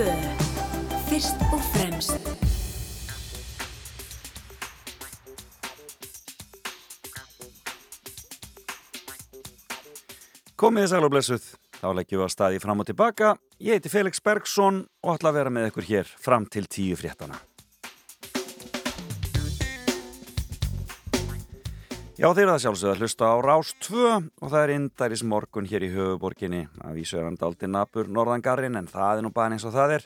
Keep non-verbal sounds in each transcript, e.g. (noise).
2. Fyrst og fremst. Komið þið sæl og blessuð. Þá leggjum við að staði fram og tilbaka. Ég heiti Felix Bergsson og ætla að vera með ykkur hér fram til tíu fréttana. Já, þeir eru það sjálfsögða að hlusta á Rás 2 og það er indæris morgun hér í höfuborginni að vísu er hann daldi nabur norðangarinn en það er nú bara eins og það er.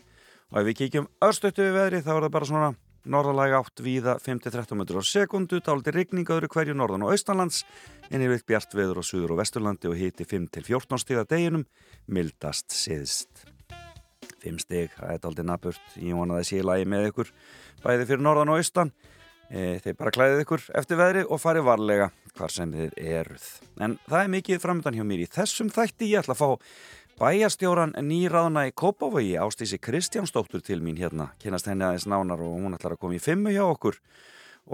Og ef við kíkjum örstöttu við veðri þá er það bara svona norðalega átt víða 5-13 metrur á sekundu, daldi rigning öðru hverju norðan og austanlands en yfir bjart veður á suður og vesturlandi og hiti 5-14 stig að deginum mildast siðst 5 stig, það er daldi naburt ég vonaði lagi með ykkur bæði fyrir norðan og austan þeir bara klæðið ykkur eftir veðri og farið varlega hvar sem þið eruð. En það er mikið framöndan hjá mér í þessum þætti. Ég ætla að fá bæjastjóran nýraðuna í Kópavogi Ástísi Kristjánsdóttur til mín hérna. Kynast henni aðeins nánar og hún ætlar að koma í fimmu hjá okkur.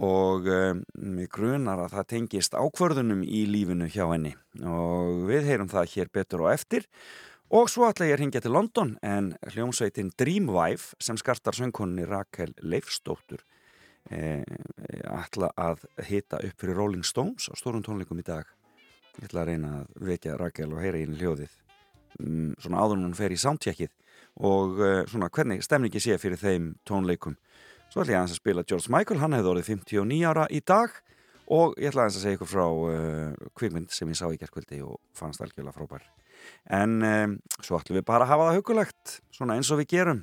Og um, við grunar að það tengist ákvörðunum í lífinu hjá henni. Og við heyrum það hér betur og eftir. Og svo ætla ég að ringja til London en hljómsveitin Dreamwife sem skartar söngkonni Rakel Leifsdóttur eh, ætla að hita upp fyrir Rolling Stones á stórum tónleikum í dag. Ég ætla að reyna að vekja Rakel og heyra í henni hljóðið. Um, svona áður hún fer í soundcheckið. Og uh, svona hvernig stemningi sé fyrir þeim tónleikum. Svo ætla ég að spila George Michael, hann hefði orðið 59 ára í dag. Og ég ætla að segja ykkur frá uh, kvikmynd sem ég sá í gerðkvöldi og fannst algjörlega frábær. En um, svo ætlum við bara að hafa það hugulegt svona eins og við gerum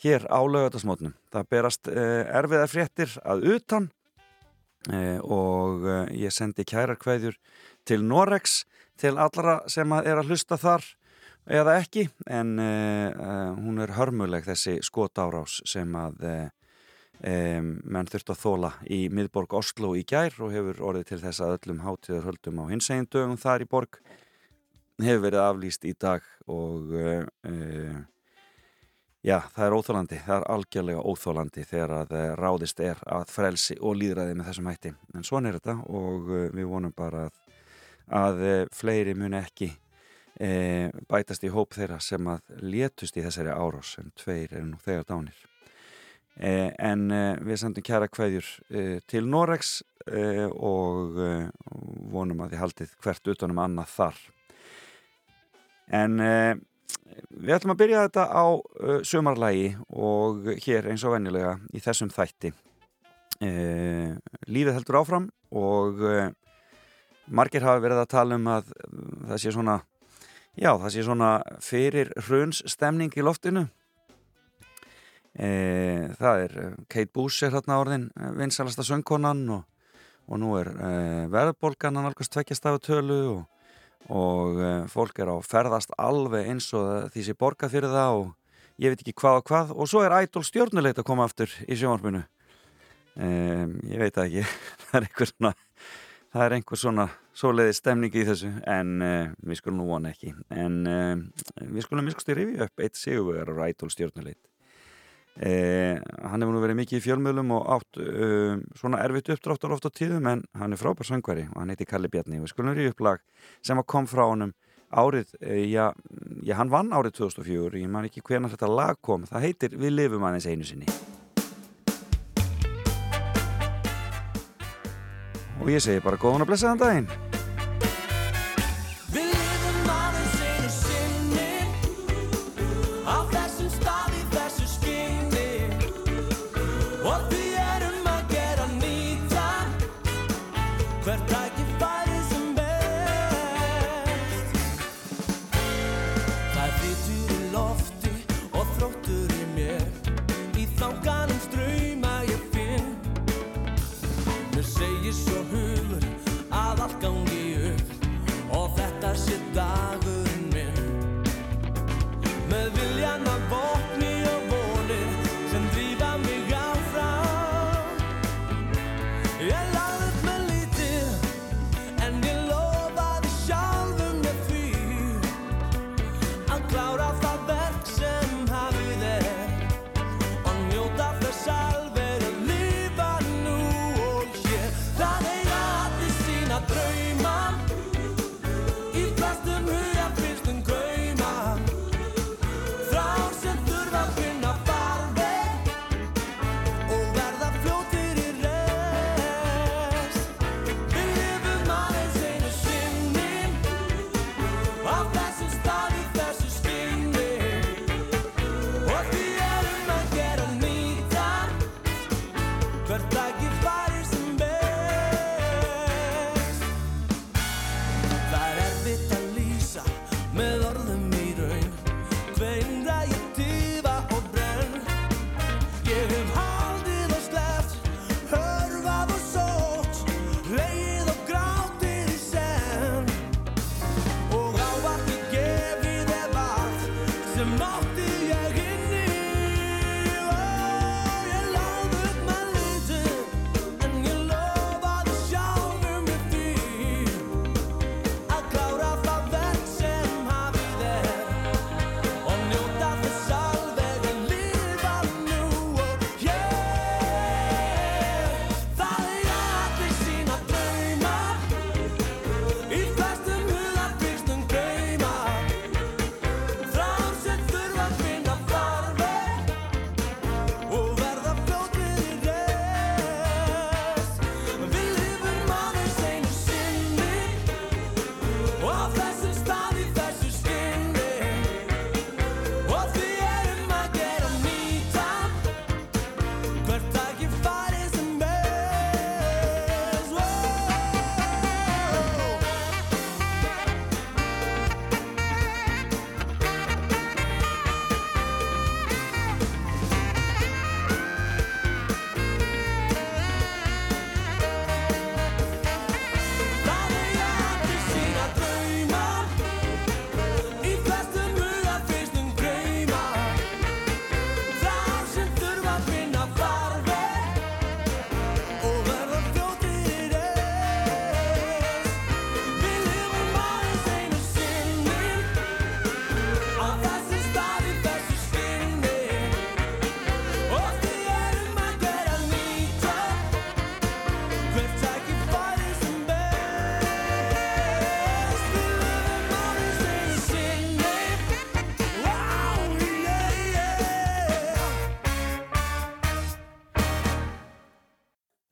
hér á lögatasmótnum það berast uh, erfiðar fréttir að utan og ég sendi kærarkveðjur til Norex til allra sem er að hlusta þar eða ekki en hún er hörmuleg þessi skotárás sem að menn þurft að þóla í miðborg Oslo í gær og hefur orðið til þess að öllum hátíður höldum á hinsegin dögum þar í borg hefur verið aflýst í dag og já, það er óþólandi það er algjörlega óþólandi þegar að ráðist er að frelsi og líðræði með þessum hætti. En svona er þetta og við vonum bara að að fleiri muni ekki e, bætast í hóp þeirra sem að létust í þessari árás en tveir eru nú þegar dánir. E, en e, við sendum kæra kveðjur til Norex og vonum að þið haldið hvert utanum annað þar. En við ætlum að byrja þetta á sömarlægi og hér eins og vennilega í þessum þætti. Lífið heldur áfram og margir hafa verið að tala um að það sé svona já, það sé svona fyrir hruns stemning í loftinu. E, það er Kate Boos er hérna orðin vinsalasta söngkonan og, og nú er e, verðbolgan að nálgast tvekkjastafutölu og, og e, fólk er á ferðast alveg eins og því sé borga fyrir það og ég veit ekki hvað og hvað. Og svo er ædol stjórnuleit að koma aftur í sjónvarpinu. Ég veit það ekki. (laughs) Það er einhver svona það er einhver svona svoleiði stemning í þessu. En uh, við skulum nú vona ekki. En uh, við skulum miskusti rifja upp eitt sigurvegar á Rætól stjórnuleit uh, hann hefur nú verið mikið í fjölmjölum og átt svona erfitt uppdráttar oft á tíðum en hann er frábær söngvari og hann heiti Kalli Bjarni. Við skulum rifja upp lag sem kom frá honum árið, já, já hann vann árið 2004, ég man ekki hvernig þetta lag kom. Það heitir Við lifum aðeins einu sinni. Og ég segi bara góðan og blessaðan daginn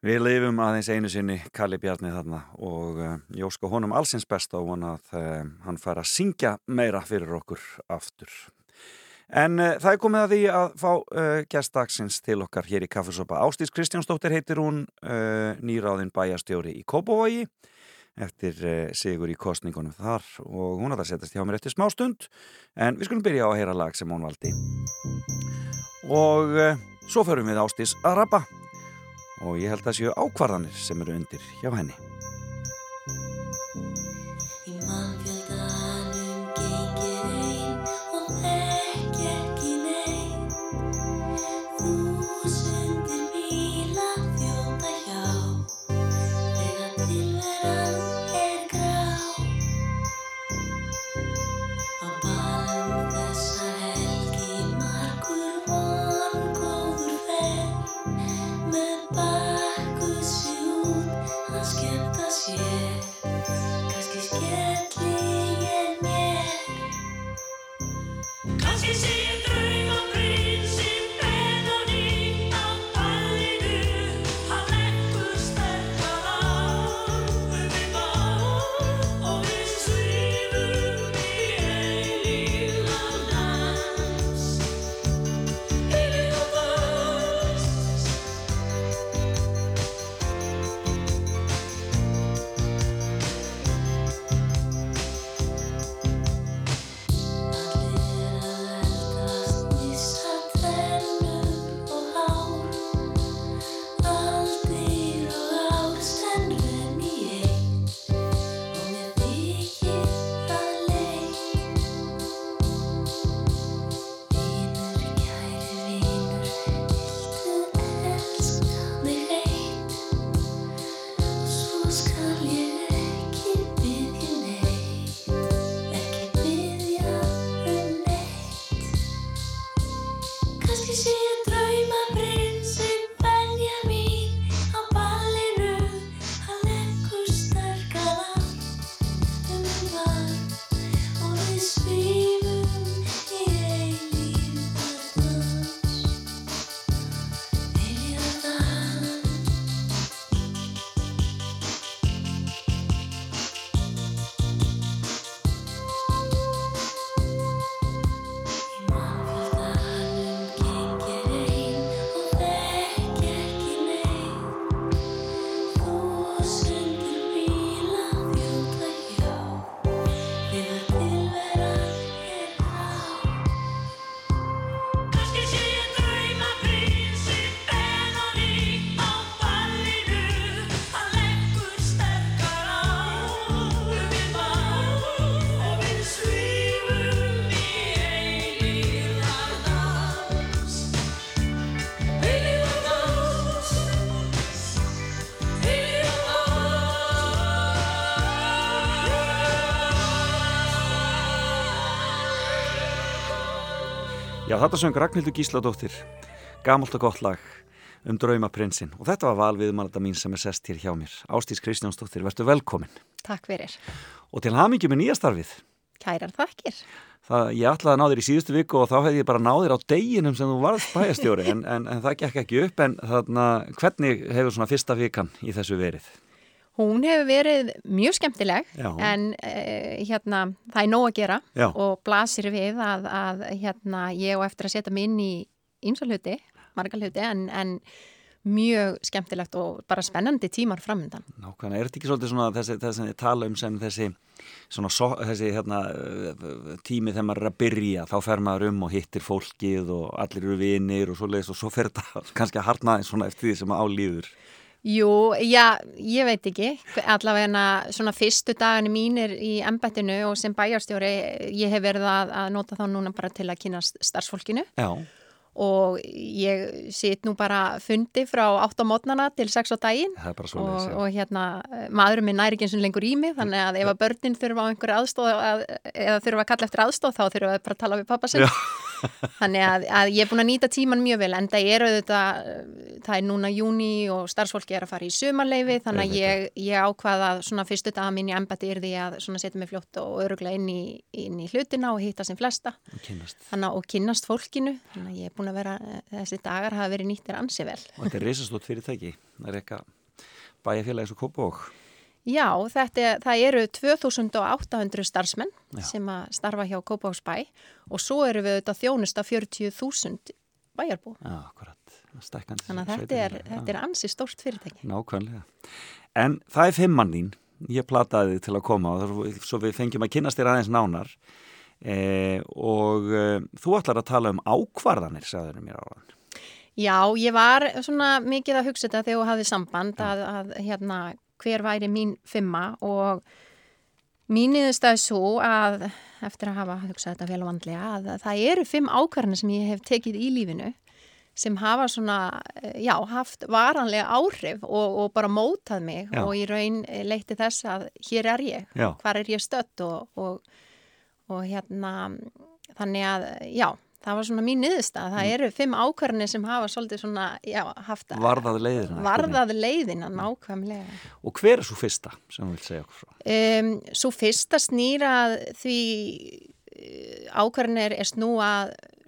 Við lifum aðeins einu sinni Kalli Bjarni þarna og uh, ég óska honum allsins besta og vona að uh, hann fær að syngja meira fyrir okkur aftur. En uh, það er komið að því að fá gæstdagsins til okkar hér í Kaffesopa. Ástís Kristjánsdóttir heitir hún nýráðin bæjastjóri í Kópavogi eftir sigur í kostningunum þar og hún að það setjast hjá mér eftir smá stund en við skulum byrja á að heyra lag sem hún valdi. Og svo förum við Ástís að rappa og ég held að séu ákvarðanir sem eru undir hjá henni. Já, þetta söng Ragnhildur Gísladóttir, gamalt og gott lag um draumaprinsinn og þetta var valviðumalda mín sem er sest hér hjá mér. Ástís Kristjánsdóttir, verður velkomin. Takk fyrir. Og til hamingi með nýja starfið. Kærar þakkir. Það, ég ætlaði að ná þér í síðustu viku og þá hefði ég bara náð þér á deginum sem þú varðst bæjastjóri en, en, en það gekk ekki upp en þarna, hvernig hefur svona fyrsta vikan í þessu verið? Hún hefur verið mjög skemmtileg Já. en uh, hérna það er nóg að gera Já. og blasir við að, að hérna ég og eftir að setja mig inn í ínsalhuti, marga hluti en, en mjög skemmtilegt og bara spennandi tímar framöndan. Nákvæmlega, er þetta ekki svolítið svona þessi, þessi tala um sem þessi, svona, so, þessi hérna, tími þegar maður er að byrja, þá fer maður um og hittir fólkið og allir eru vinir og svoleiðis og svo fer þetta (laughs) kannski að harna svona eftir því sem maður álýður. Jú, já, ég veit ekki. Allavega svona fyrstu daginu mínir í embættinu og sem bæjarstjóri ég hef verið að, að nota þá núna bara til að kynast starfsfólkinu. Já. Og ég sitt nú bara fundi frá 8 á mótnana til 6 á daginn. Og, og hérna maðurum minn næri ekki eins og lengur í mig þannig að ef að börnin þurfa á einhverju aðstóð eða þurfa að kalla eftir aðstóð þá þurfa að bara tala við pappa sinn þannig að, að ég er búin að nýta tíman mjög vel en það er auðvitað það er núna júni og starfsfólki er að fara í sumarleifi þannig að ég, ég ákvaða svona fyrstu daga mín í embati er því að setja mig fljótt og öruglega inn í, inn í hlutina og hitta sem flesta kynnast, þannig, og kynnast fólkinu þannig að ég er búin að vera, þessi dagar hafa verið nýttir ansi vel. Og þetta er reysastótt fyrirtæki, það er eitthvað bæjarfélagis og Kópavók. Já, þetta, er- það eru 2800 starfsmenn Já. sem að starfa hjá Kópavóksbæ og svo eru við auðvitað þjónusta 40.000 bæjarbú. Já, akkurat. Þannig að þetta er, þetta er ansi stórt fyrirtæki. Nákvæmlega. En það er fimmann þín. Ég plataði þið til að koma og svo við fengjum að kynast þér aðeins nánar. E, og e, þú ætlar að tala um ákvarðanir, sagður mér áðan. Já, ég var svona mikið að hugsa þetta þegar þú hafði samband að, að hérna, hver væri mín fimma og mín niðurstaði svo að eftir að hafa hugsað þetta vel og vandlega að það eru fimm ákvarðanir sem ég hef tekið í lífinu sem hafa svona, já, haft varanlega áhrif og, og bara mótað mig Já. og í raun leitti þess að hér er ég, Já. hvar er ég stött og, og, og hérna, þannig að, já, það var svona mín niðurstað. Það eru fimm ákvarðanir sem hafa svolítið svona, já, haft Varðað leiðina. varðað leiðina nákvæmlega. Og hver er svo fyrsta sem þú vilt segja okkur frá? Um, svo fyrsta snýra því ákvarðanir er snúa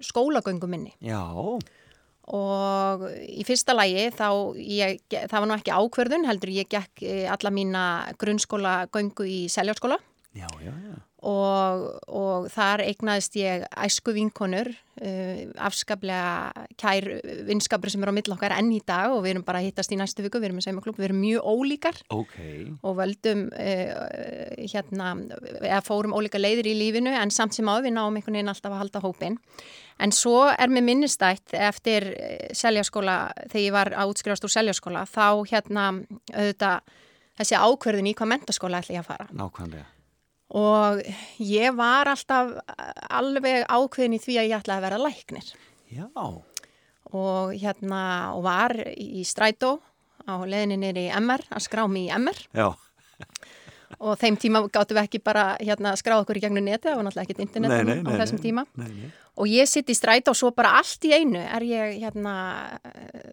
skólagöngu minni. Já, og í fyrsta lagi þá ég, það var nú ekki ákverðun heldur ég gekk eh, alla mína grunnskóla göngu í Seljárskóla já, já, já. og, og þar eignaðist ég æsku vinkonur uh, afskaplega kær vinskapur sem eru á mill okkar enn í dag og við erum bara að hittast í næstu viku, við erum með saumaklub, við erum mjög ólíkar Ok, og völdum uh, hérna, eða fórum ólíka leiðir í lífinu en samt sem áður við náum einhvern veginn alltaf að halda hópin. En svo er mér minnistætt eftir eh, seljaskóla, þegar ég var að útskrifast úr seljaskóla, þá hérna auðvitað þessi ákverðin í hvað mentaskóla ætla ég að fara. nákvæmlega. Og ég var alltaf alveg ákveðin í því að ég ætlaði að vera læknir. Já, og hérna og var í strætó á leðinni nýri í MR að skrá mig í MR já, og þeim tíma gáttum við ekki bara hérna skráða okkur í gegnum neti, það var náttúrulega ekkert internet nei, nei, á nei. þessum tíma. Nei, nei. og ég sitt í stræt og svo bara allt í einu er ég hérna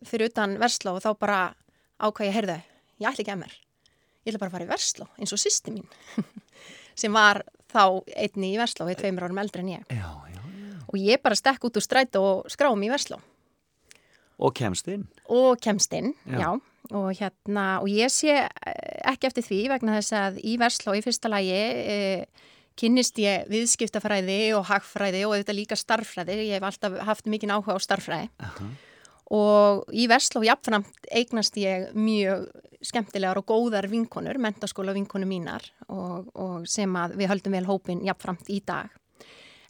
fyrir utan Versló og þá bara ákvað ég, heyrðu, ég ætla ekki að mér ég ætla bara að fara í Versló eins og sýsti mín (laughs) sem var þá einni í Versló, við tveimur árum eldri en ég Já, já, já. og ég bara stekk út úr stræt og skráum í Versló Og kemst inn. og kemst inn, Já. já. og hérna, og ég sé eh, ekki eftir því vegna þess að í Versló í fyrsta lagi e, kynnist ég viðskiptafræði og hagfræði og auðvitað líka starffræði, ég hef alltaf haft mikinn áhuga á starffræði Aha. Og í Versló jafnframt eignast ég mjög skemmtilegar og góðar vinkonur, mentaskóla vinkonur mínar og, og sem að við höldum vel hópin jafnframt í dag.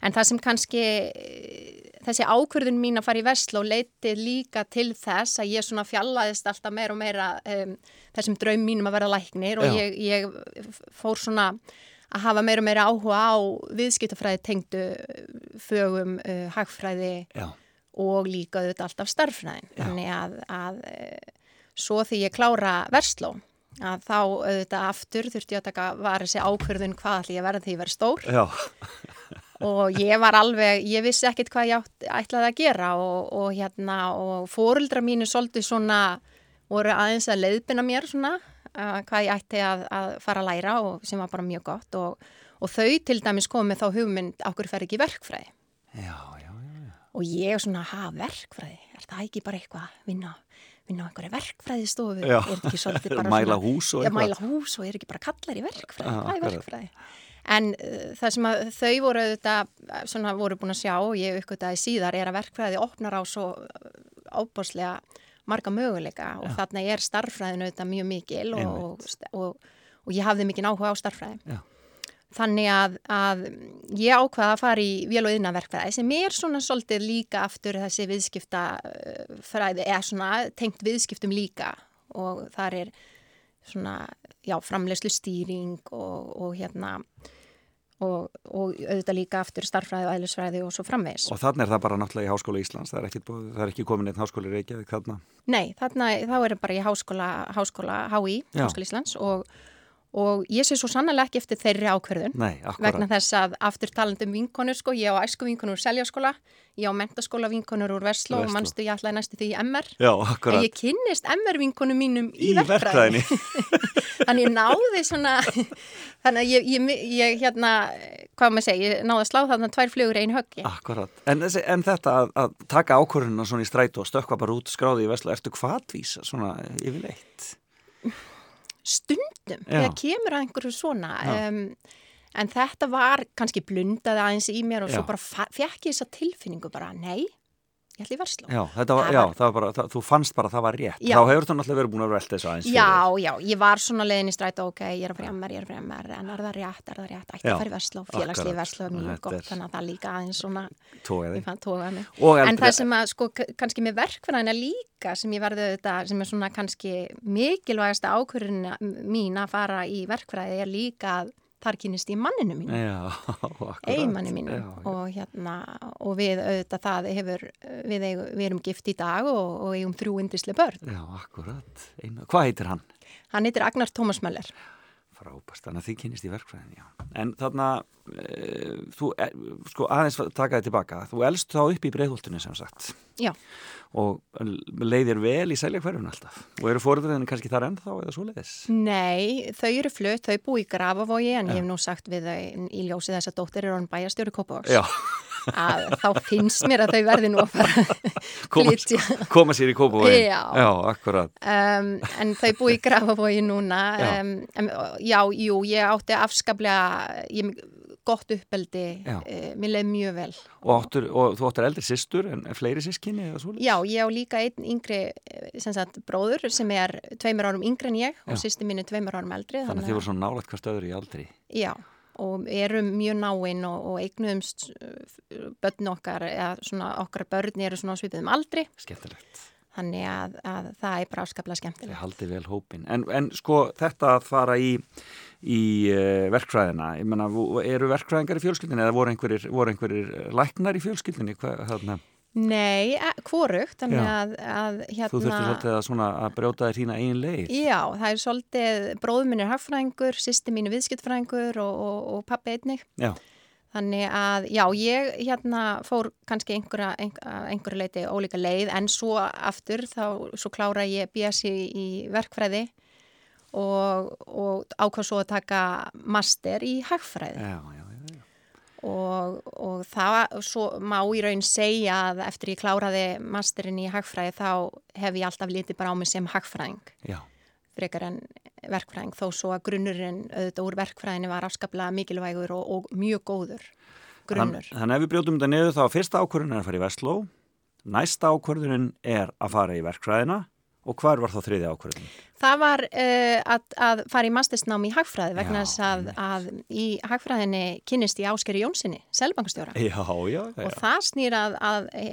En það sem kannski, eh, þessi ákvörðun mín að fara í Vestló leiti líka til þess að ég svona fjallaðist alltaf meira og meira um, þessum draum mínum að vera læknir og ég, ég fór svona að hafa meira og meira áhuga á viðskiptafræði tengdu fögum, uh, hagfræði Já, og líka auðvitað alltaf starffræðin. Já. Þannig að, að e, svo því ég klára Vestló að þá auðvitað aftur þurfti ég að taka var þessi ákvörðun hvað allir ég verði því ég verði stór já, (laughs) og ég var alveg, ég vissi ekkit hvað ég átt, ætlaði að gera og, og hérna og fóruldra mínu svolítið svona voru aðeins að leiðbina mér svona uh, hvað ég ætti að, að fara að læra og sem var bara mjög gott og, og þau til dæmis komið þá hugmynd okkur fer ekki verkfræði já. Og ég svona, ha, verkfræði? Er það ekki bara eitthvað að vinna vinna á einhverju verkfræðistofu? Er þetta ekki svolítið (laughs) bara Mæla svona, hús og já, mæla hús og er ekki bara kallar í verkfræði, Já, hvað er verkfræði? En uh, það sem að þau voru auðvitað, uh, svona voru búin að sjá og ég uppgötaði síðar er að verkfræði opnar á svo ábáslega marga möguleika og þarna er starffræðin auðvitað mjög mikil og, og, og, ég hafði mikið áhuga á starffræði. Já. Þannig að, að ég ákvaða að fara í vél og yðnaverkfræði sem er svona svolítið líka aftur þessi viðskiptafræði eða svona tengt viðskiptum líka og þar er svona, já, framlegslu stýring og, og hérna og, og auðvitað líka aftur starffræði og æðlisfræði og svo framvegs. Og þannig er það bara náttúrulega í Háskóla Íslands, það er ekki, það er ekki komin einn Háskóli Reykjavík þarna. Nei, þarna, þá er það bara í háskóla, háskóla HÍ. Háskóla Íslands og, og ég sé svo sannlega ekki eftir þeirri ákverðun. Nei, vegna þess að aftur talandum vinkonur sko, ég á æsku vinkonur úr seljaskóla ég á mentaskóla vinkonur úr Versló og mannstu ég ætlaði næstu því í MR Já, en ég kynnist MR vinkonum mínum í, Í verkfræðinni. (laughs) þannig ég náði svona (laughs) þannig að ég, ég, ég hérna hvað maður segi, ég náði að slá þarna tvær flugur einu höggi. En, en þetta að, að taka ákvörðuna svona í strætu og stökkva bara út skráði í vesla, ertu hvatvís svona yfirleitt? Stundum þegar kemur að einhverju svona um, en þetta var kannski blundaði aðeins í mér og svo bara fekk ég þessa tilfinningu bara, nei, ég ætla í versló Já, þetta var, já, var- það var bara, það, þú fannst bara að það var rétt. Já. Þá hefur þú náttúrulega verið búin að velta þessu aðeins. Já, já, ég var svona leiðin í strætó, ok, ég er að fyrir MR, ég er að fyrir MR, en er það rétt, er það rétt, ætti að fara í versló, félagslið akkurat. versló er mjög gott, er- þannig að það líka aðeins svona, ég þig. En það sem að, sko, kannski með verkfræðina líka sem ég verði auðvitað, sem er svona kannski mikilvægasta ákvörðin mín að fara í er að þar kynist í manninu mínu Já, já. og hérna og við auðvitað það hefur við, eigum, við erum gift í dag og, og eigum þrjú indisli börn. Já, akkurat. Einu. Hvað heitir hann? Hann heitir Agnar Tómas Möller. Frábært, þannig að þið kynist í verkfræðin, já. En þarna, e, þú, e, sko aðeins taka þið tilbaka, þú elst þá upp í breiðholtinu sem sagt. Já, og leiðir vel í seljakverfun alltaf. Og eru fóruðurinn kannski þar ennþá eða svoleiðis? nei, þau eru flutt, þau búi í Grafavogi en ég hef nú sagt við þau í ljósi þess að dóttir er orðin bæjastjóri Kópavóks Já, að þá finnst mér að þau verði nú að fara koma, koma sér í kópavóin. Já. Já, akkurat. Um, en þau búi í Grafavogi núna Já. um, já, jú, ég átti afskaplega ég, gott uppeldi uh, mér leið mjög vel Og, áttur, og þú áttur eldri systur en fleiri sískinni? Já, ég á líka einn yngri eh, sem sagt, bróður sem er tveimur árum yngri en ég og sýsti mín er tveimur árum eldri Þannig að þið voru svona nálægt hvert öðru í aldri. Já, og erum mjög náinn og, og eignuðumst uh, börn okkar, eða svona okkar börn eru svona svipiðum aldri Skemmtilegt. þannig að, að það er bara afskaplega Þið skemmtilegt haldið vel hópin. En, en sko þetta að fara í, í uh, verkfræðina, ég menna, eru verkfræðingar í fjölskyldinni eða voru einhverjir, voru einhverjir læknar í fjölskyldinni? Hvað, þarna, Nei, e, hvorugt, þannig Já. að, að hérna Þú þurftir svolítið að, svona, að brjóta þér þína eigin leið. Já, það er svolítið, bróður minn er hagfræðingur, sýsti mín er viðskiptfræðingur og, og, og pappi einnig. Já, Þannig að, já, ég hérna fór kannski einhverja, einhverja, leiti ólíka leið en svo aftur þá, svo klára ég BSc í verkfræði og, og ákvað svo að taka master í hagfræði já, já. Og, og það, svo má í raun segja að eftir ég kláraði masterinn í hagfræði þá hef ég alltaf litið bara á mig sem hagfræðing já. frekar en verkfræðing þó svo að grunnurinn auðvitað úr verkfræðinni var afskaplega mikilvægur og, og mjög góður grunnur. Þann, þannig ef við brjótum þetta niður þá fyrsta ákvörðun er að fara í Vestló, næsta ákvörðunin er að fara í verkfræðina og hvar var þá þriði ákvörðun? Það var uh, að, að fara í mastersnám í hagfræði vegna þess að, að í hagfræðinni kynnist í Áskeri Jónssoni, selbankastjóra. Já, já, já. Og það snýrað að, e,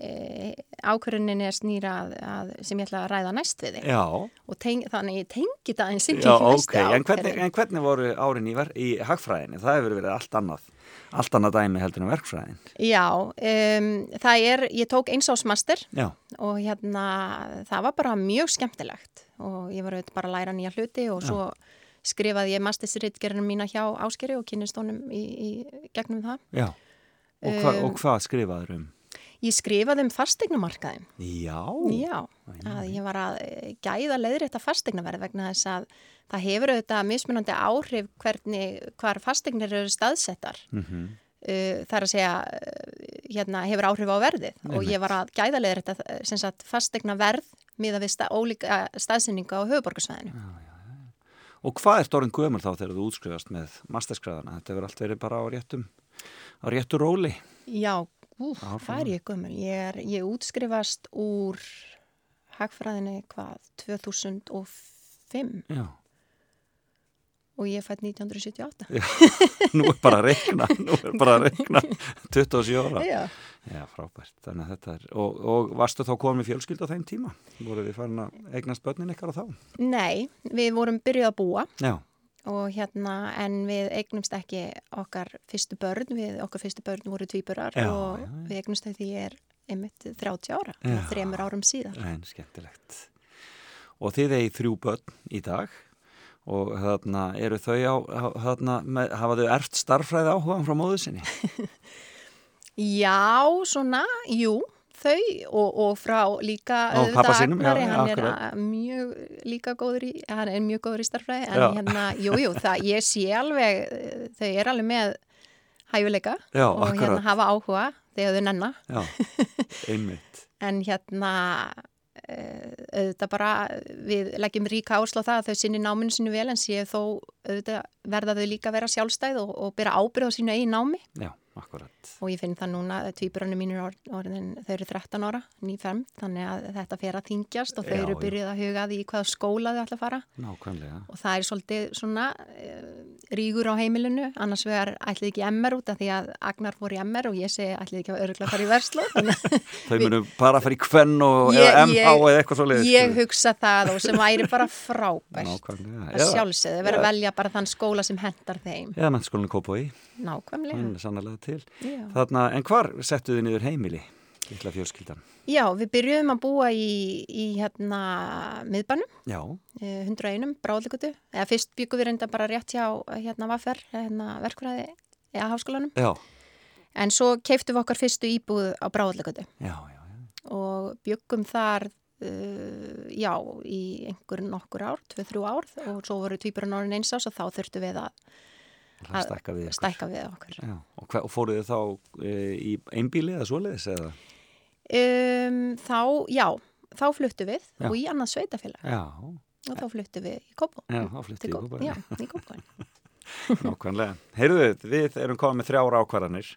ákvörðunin er snýrað að, sem ég ætla að ræða næst við þig. Já, Og teng, þannig ég tengi það eins inn í já næstu ok, en hvernig, en hvernig voru árin í, í hagfræðinni? Það hefur verið allt annað, allt annað dæmi heldur en verkfræðin. Já, um, það er, ég tók eins ásmaster Já, og hérna það var bara mjög skemmtilegt og ég var auðvitað bara að læra nýja hluti og svo skrifaði ég mastersritgerðinu mína hjá Áskeri og kynist honum í, í gegnum það. já. Og, hva, Um, og hvað skrifaður um? Ég skrifaði um fastegnumarkaðin. Já, Já, að ég var að eh, gæða leiðrétta fastegnaverð vegna þess að það hefur auðvitað mismunandi áhrif hvernig, hvar fastegnir eru staðsettar. mm Uh, það er að segja, uh, hérna, hefur áhrif á verðið og ég var að gæða leiðrétta eh, sem sagt fastegna verð miða við stað, ólíka staðsynninga á höfuborgarsvæðinu. Og hvað er stórin gömur þá þegar þú útskrifast með masterskræðana? Þetta hefur allt verið bara á réttum, á réttu róli. Já, úf, hvað er ég gömul? Ég, er, ég útskrifast úr hagfræðinni hvað, 2005 Já. og ég fætt 1978. Nú er bara að reikna, nú er bara að reikna (laughs) 27 ára. Já. Já, frábært. Þannig að þetta er, og, og varstu þá komin með fjölskyld á þeim tíma? Voru þið farin að eignast börnin ykkar á þá? Nei, við vorum byrjuð að búa Já, og hérna, en við eignumst ekki okkar fyrstu börn, við, okkar fyrstu börn voru tvíburar Já, og já, já. við eignumst þau því er einmitt 30 ára, Já. þremur árum síðar. en skemmtilegt. Og þið eigi þrjú börn í dag og þarna eru þau á, þarna, hafa þau erft starffræði áhugaðan frá móðu sinni? (laughs) Já, svona, jú, þau og, og frá líka Agnari, hann er að- mjög líka góður í, hann er mjög góður í starfræði, en Já. hérna, jú, jú, það, ég sé alveg, eh, þau er alveg með hæfuleika Já, og hérna akkurat. hafa áhuga þegar þau nenna, Já, (laughs) einmitt. en hérna, uh, auðvitað bara við leggjum ríka áslá það að þau sinni náminu sinu vel en séu þó auðvitað verða þau líka að vera sjálfstæð og, og byrja ábyrð á sínu eigi námi Já, akkurat. og ég finn það núna að tvíburunum mínir or, orðin, þau eru 13 ára, nýferm þannig að þetta fer að þingjast og þau Já, eru já. byrjuð að huga því hvaða skóla þau ætla að fara Nákvæmlega. og það er svolítið svona uh, rígur á heimilinu, annars vegar ætlið ekki MR út af því að Agnar fór í MR og ég segi ætlið ekki að örgulega fara í verslu (laughs) þannig að Þau munu bara að fara í kvenn og eða MH eða eitthvað svo leiðis. ég hugsa það og sem væri bara frábært Nákvæmlega. að sjálfsögðu, vera að velja bara þann skóla sem hendar þeim Eða mennskólinu Kópói, nákvæmlega hann er sannlega til. Já. Þarna, en hvar settu þið niður heimili, litla fjölskyldan? Já, við byrjuðum að búa í, í hérna miðbænum, Já, eh, 101, bráðlikutu, eða fyrst byggum við reynda bara rétt hjá hérna Vaffer, hérna verkfræði eða háskólanum, já, en svo keiftum við okkar fyrstu íbúð á bráðlikutu já, já. já. og byggum þar, uh, já, í einhver nokkur ár, 2-3 ár og svo voru tvíburinn orðin eins ás og þá þurftum við að Að stækka við stækka við okkur. Já, og, og fóruð þið þá e, í einbíli eða svoleiðis eða? Um, þá, já, þá fluttum við Já. og í annað sveitafélag Já, og þá fluttum við í Kópó. já, þá flyttið Til ykkur Kópó, bara. Já, í Kópó. (laughs) Nákvæmlega. Heyrðu, við erum komið með þrjára ákvarðanir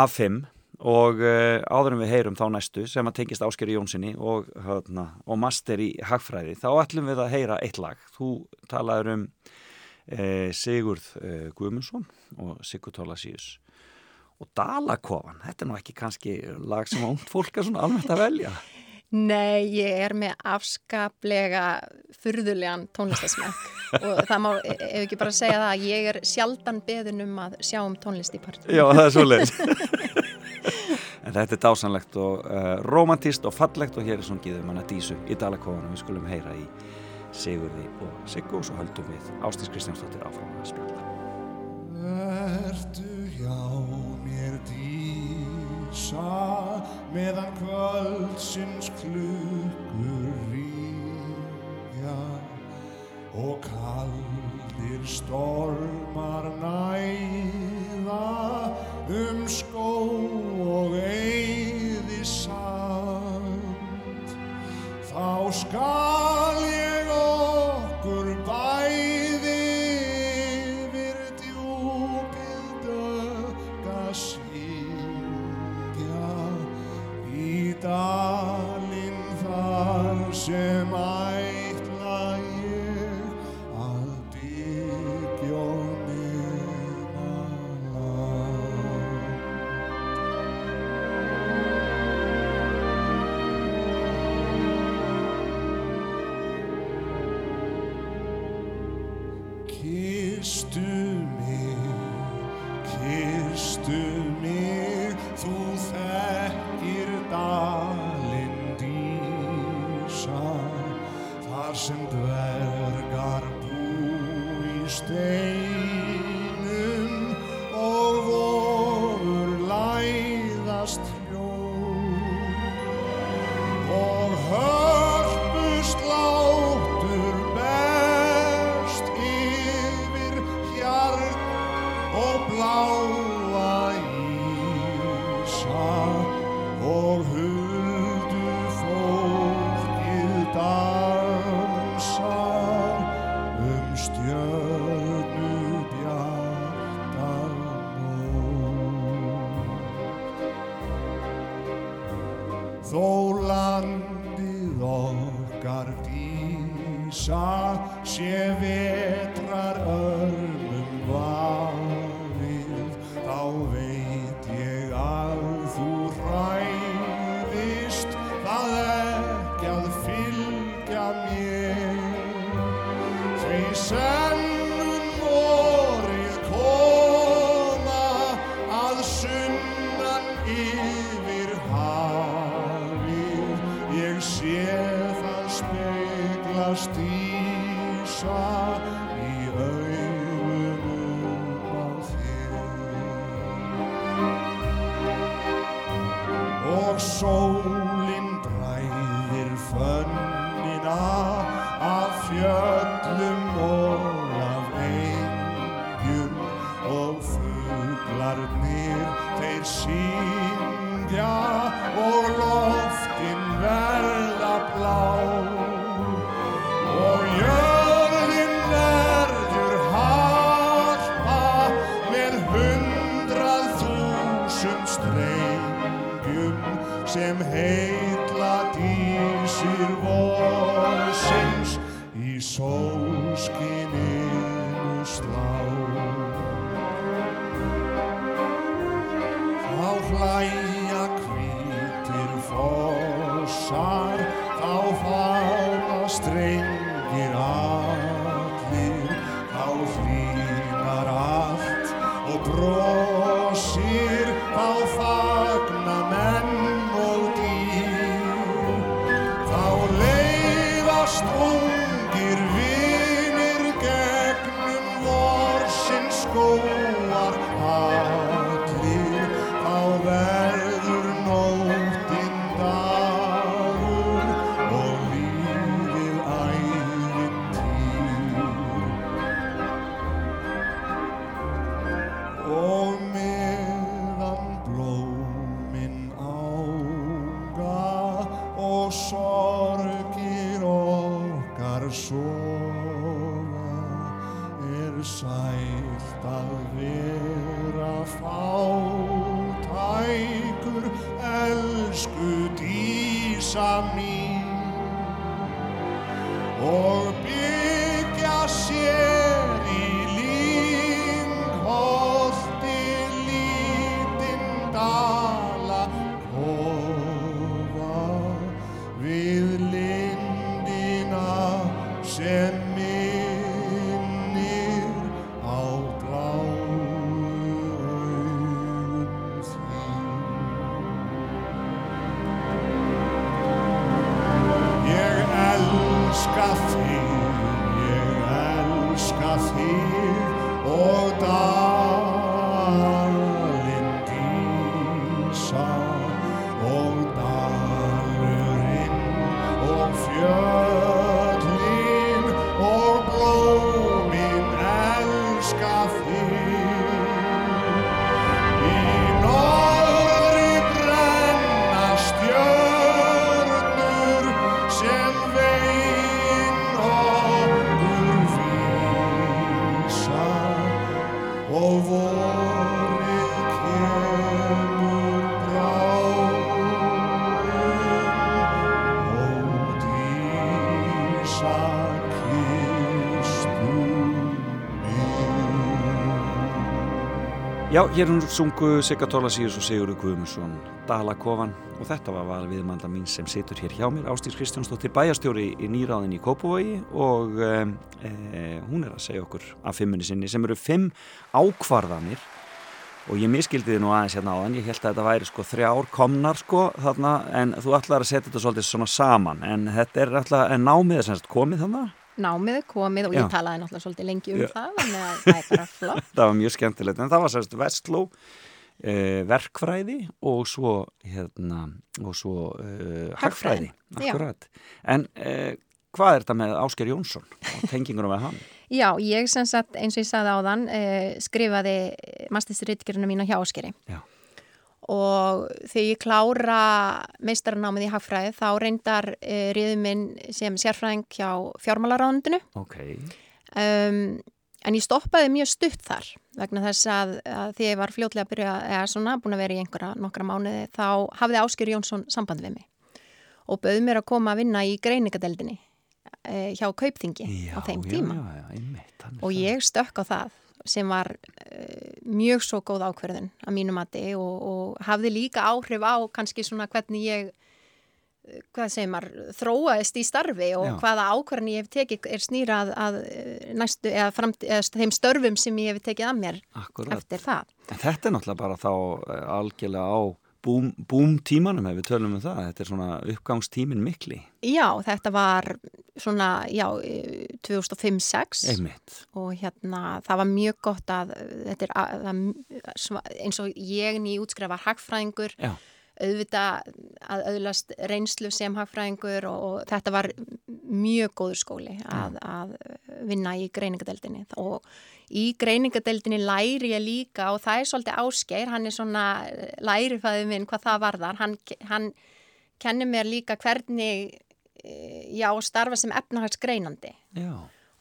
af fimm og uh, áður en við heyrum þá næstu sem að tengist Áskeri Jónssoni og, hérna, og master í hagfræði, þá ætlum við að heyra eitt lag. Þú talaður um uh, Sigurð uh, Guðmundsson og Sigur Tólasíus og Dalakofan, þetta er nú ekki kannski lag sem ánd fólk er svona almennt að velja. Nei, ég er með afskaplega furðulegan tónlistasmekk (laughs) og það má, ef ekki bara segja það að ég er sjaldan beðin um að sjá um tónlist í partí. Já, það er svoleiðis. (laughs) en þetta er dásanlegt og uh, romantist og fallegt og hér er svona giðum hann að dísu í Dalakofanum. Við skulum heyra í Sigurði og Siggu og svo höldum við Ástís Kristjánsdóttir áfram að spjalla. Vertu hjá dísa meðan kvöldsins klukkur ríkja og kaldir stormar næða um skó og eyði sand. Þá skal ég okkur í dalinn þar sem ætla Já, hér hún sungu Sigga Tólasíus og Sigurður Guðmundsson Dalakofan og þetta var val viðmanda mín sem situr hér hjá mér Ástís Kristjánsdóttir bæjastjóri í nýráðin í Kópavogi og e, hún er að segja okkur af fimmunni sinni sem eru fimm ákvarðanir. Og ég miskildi þið nú aðeins hérna áðan ég held að þetta væri sko þrjár komnar sko þarna en þú ætlar að setja þetta svolítið svona saman en þetta er alltaf, námið er semst komið þannig námið komið og Já. ég talaði náttúrulega svolítið lengi um Já. það að það er bara flott (laughs) það var mjög skemmtilegt en það var sérst Vestló eh, verkfræði og svo hérna, og svo eh, hagfræði, akkurat en eh, hvað er þetta með Ásker Jónsson og tengingunum með hann? (laughs) Já, ég sem sagt eins og ég sagði áðan eh, skrifaði mastersritgerina mína hjá Áskeri Já. Og þegar ég klára meistaranámið í hagfræði þá reyndar eh, riðum minn sem sérfræðing hjá fjármálaráðundinu Ok, um, en ég stoppaði mjög stutt þar vegna þess að, að því ég var fljótlega að byrja eða svona búin að vera í einhverja nokkra mánuði þá hafði Ásker Jónsson samband við mig og bauð mér að koma að vinna í greiningadeldinni eh, hjá Kaupþingi á þeim tíma. Já, já, einmitt, og ég stökk á það sem var uh, mjög svo góð ákverðin að mínu mati og, og hafði líka áhrif á kannski svona hvernig ég eh, hvað segir maður, þróaðist í starfi og Já. hvaða ákvarðan ég hef tekið er snýrað að eh, næstu eða, framt, eða þeim störfum sem ég hef tekið að mér Akkurat. eftir það. En þetta er náttúrulega bara þá algjörlega á búm, búm tímanum ef við tölum um það. Þetta er svona uppgangstímin mikli. Já, þetta var svona, já, eh, 2005-06 Einmitt. og hérna það var mjög gott að þetta er að, að, eins og ég nýjútskrifa hagfræðingur Já. Auðvitað að auðlast reynslu sem hagfræðingur og, og þetta var mjög góður skóli að, að vinna í greiningadeldinni og í greiningadeldinni læri ég líka og það er svolítið áskeir, hann er svona lærifæðið minn hvað það varðar, hann, hann kennir mér líka hvernig eh, já, starfa sem efnahagsgreinandi. Já,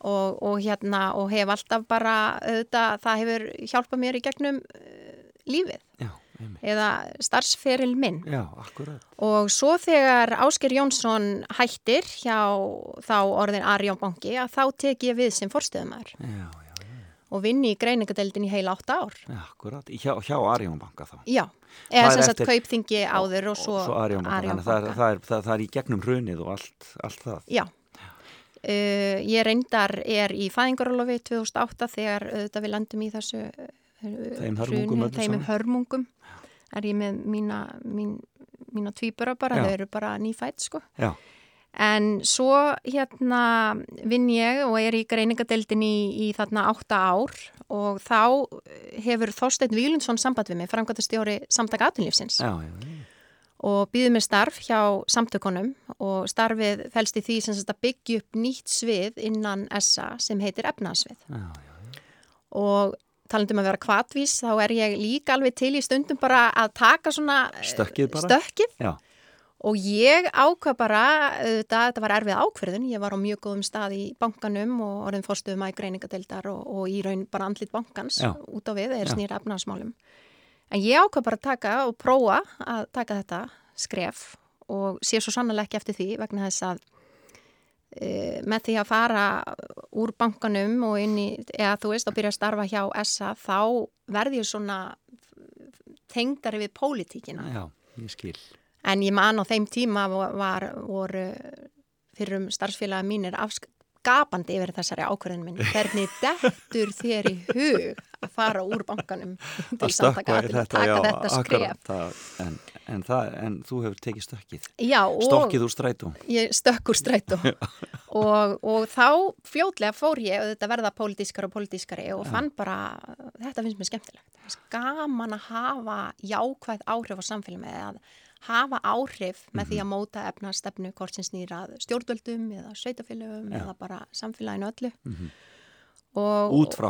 og, og hérna og hef alltaf bara auðvitað, það hefur hjálpað mér í gegnum uh, lífið. Já, einmitt. eða starfsferil minn Já, og svo þegar Ásker Jónsson hættir hjá þá orðin Arjón Banki að þá tek ég við sem forstöðumar Já, já, og vinni í greiningadeildin í heila átta ár já, akkurat. Hjá, hjá Arjónbanka þá. já, eða sem sagt kaupþingi áður og svo, svo Arjónbanka. Arion Þannig að það, er- banka. það, er, það, það er í gegnum hrunið og allt, allt það. Já, uh, ég reyndar er í fæðingarólofi 2008 þegar auðvitað við landum í þessu uh, hörmungum öllu þeim saman. hörmungum er ég með mína, mín, mína tvíbura bara, Já. þau eru bara nýfætt sko. Já, En svo hérna vinn ég og er í greiningadeildin í, í þarna átta ár og þá hefur Þorstein Vílundsson samband við mig, framkvæmtastjóri samtaka aðtunlífsins já, já, já. og býður mér starf hjá samtökunum og starfið fælst í því sem sagt að byggja upp nýtt svið innan SA sem heitir efnaðsvið já, já. og talandum að vera kvatvís þá er ég líka alveg til í stundum bara að taka svona eh, Stökkið bara? stökkið og ég ákvað bara auðvitað, þetta var erfið ákverðun ég var á mjög góðum stað í bankanum og orðin fórstuðum að greiningadeildar og, og í raun bara andlit bankans Já. út á við, Já. snýra efnaðsmálum en ég ákvað bara að taka og prófa að taka þetta skref og sé svo sannlega ekki eftir því vegna þess að með því að fara úr bankanum og inn í, eða þú veist, að byrja að starfa hjá SA, þá verði ég svona tengdari við pólitíkina. já, ég skil. En ég man á þeim tíma var, voru fyrir um starfsfélaga mínir afskapandi yfir þessari ákvörðin minn. Hvernig dettur þér í hug að fara úr bankanum til Að samtaka aðila, taka já, þetta skref. það, en, en, það, en þú hefur tekið stökkið. Já, og Stokkið úr strætó. ég stökk úr strætó og, og þá fljótlega fór ég og þetta verða pólitískari og pólitískari og fann bara, þetta finnst mér skemmtilegt. Gaman að hafa jákvæð áhrif á samfélagum eða að hafa áhrif með Mhm. því að móta efna stefnu hvort sem snýrað stjórnvöldum eða sveitafélagum Já. eða bara samfélaginu öllu. Mhm. og, Út frá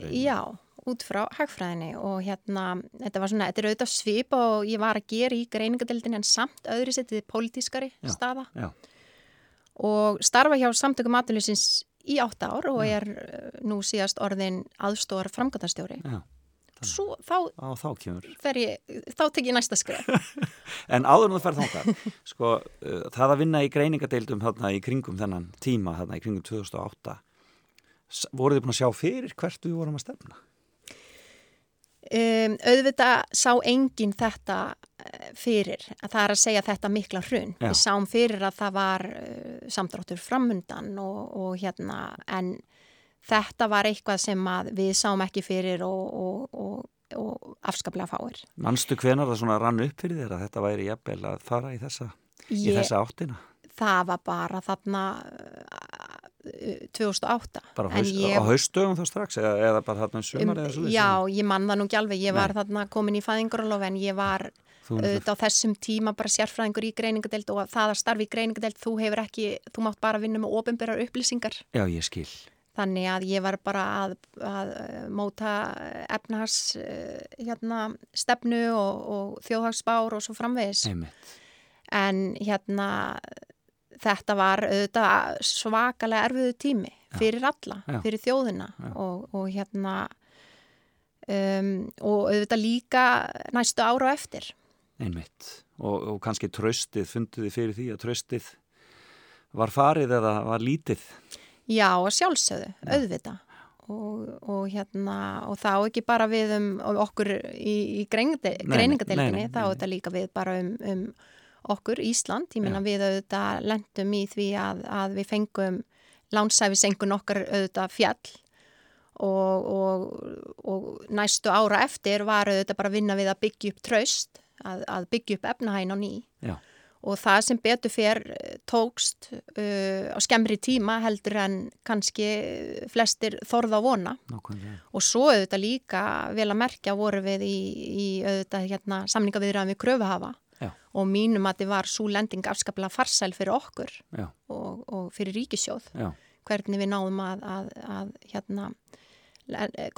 rauninni. Já, út frá hagfræðinni og hérna, þetta var svona, þetta er auðvitað svipa og ég var að gera í greiningadeildinni en samt öðru setið pólitískari Já. staða Já, og starfa hjá samtökum aðlunisins í átta ár og er uh, nú síðast orðin aðstóðar framkvæmtastjóri. já. Svo þá, Á þá ég, þá tek ég næsta skref. (laughs) En áður en þú ferð þangað, (laughs) sko, uh, það að vinna í greiningadeildum þarna í kringum þennan tíma, þarna í kringum 2008, s- voruð þið búin að sjá fyrir hvert við vorum að stefna? Um, auðvitað sá enginn þetta eh, fyrir, að það er að segja þetta mikla hrun. Já. Við sáum fyrir að það var uh, samdráttur framundan og, og hérna, en þetta var eitthvað sem við sáum ekki fyrir og, og, og, og afskaplega fáir. Manstu hvenar það svona rann upp fyrir þér að þetta væri jafnvel að fara í þessa, í Ég, þessa áttina? það var bara þarna uh, 2008. Bara haust, ég- á haustöfum þá strax eða, eða bara þarna um sumar eða svo Já, ég man það nú ekki alveg, ég var Nei. þarna komin í fæðingarólof en ég var auðvitað á þessum tíma bara sérfræðingur í greiningadeild og að það að starfi í greiningadeild þú hefur ekki, þú mátt bara vinna með ofinberar upplýsingar já, ég skil. Þannig að ég var bara að, að eh, móta efnahars hérna, stefnu og, og þjóðhagsbár og svo framvegis Einmitt. en hérna þetta var auðvitað svakalega erfiðu tími fyrir alla, Já. fyrir þjóðina og, og hérna um, og auðvitað líka næstu ára á eftir Einmitt. Og, og kannski tröstið, funduð þið fyrir því að tröstið var farið eða var lítið? Já, sjálfsögðu, auðvitað og, og hérna og þá ekki bara við um okkur í, í greiningade- Nei, nei, greiningadeildinni, nei, nei, þá nei. auðvitað líka við bara um, um okkur Ísland, ég meina Já. við auðvitað lendum í því að, að við fengum lánsæfisengun okkar auðvitað fjall og, og, og næstu ára eftir var auðvitað bara að vinna við að byggja upp traust, að, að byggja upp efnahæn á ný Já. Og það sem betur fyrr eh, tókst uh, á skemmri tíma heldur en kannski flestir þorða að vona. Nákvæmlega. og svo auðvitað líka vel að merkja voru við í, í auðvitað hérna, samningaviðræðum við kröfuhafa. Já. og mínum að þið var svo lending afskaplega farsæl fyrir okkur og, og fyrir ríkisjóð já, hvernig við náðum að, að, að hérna,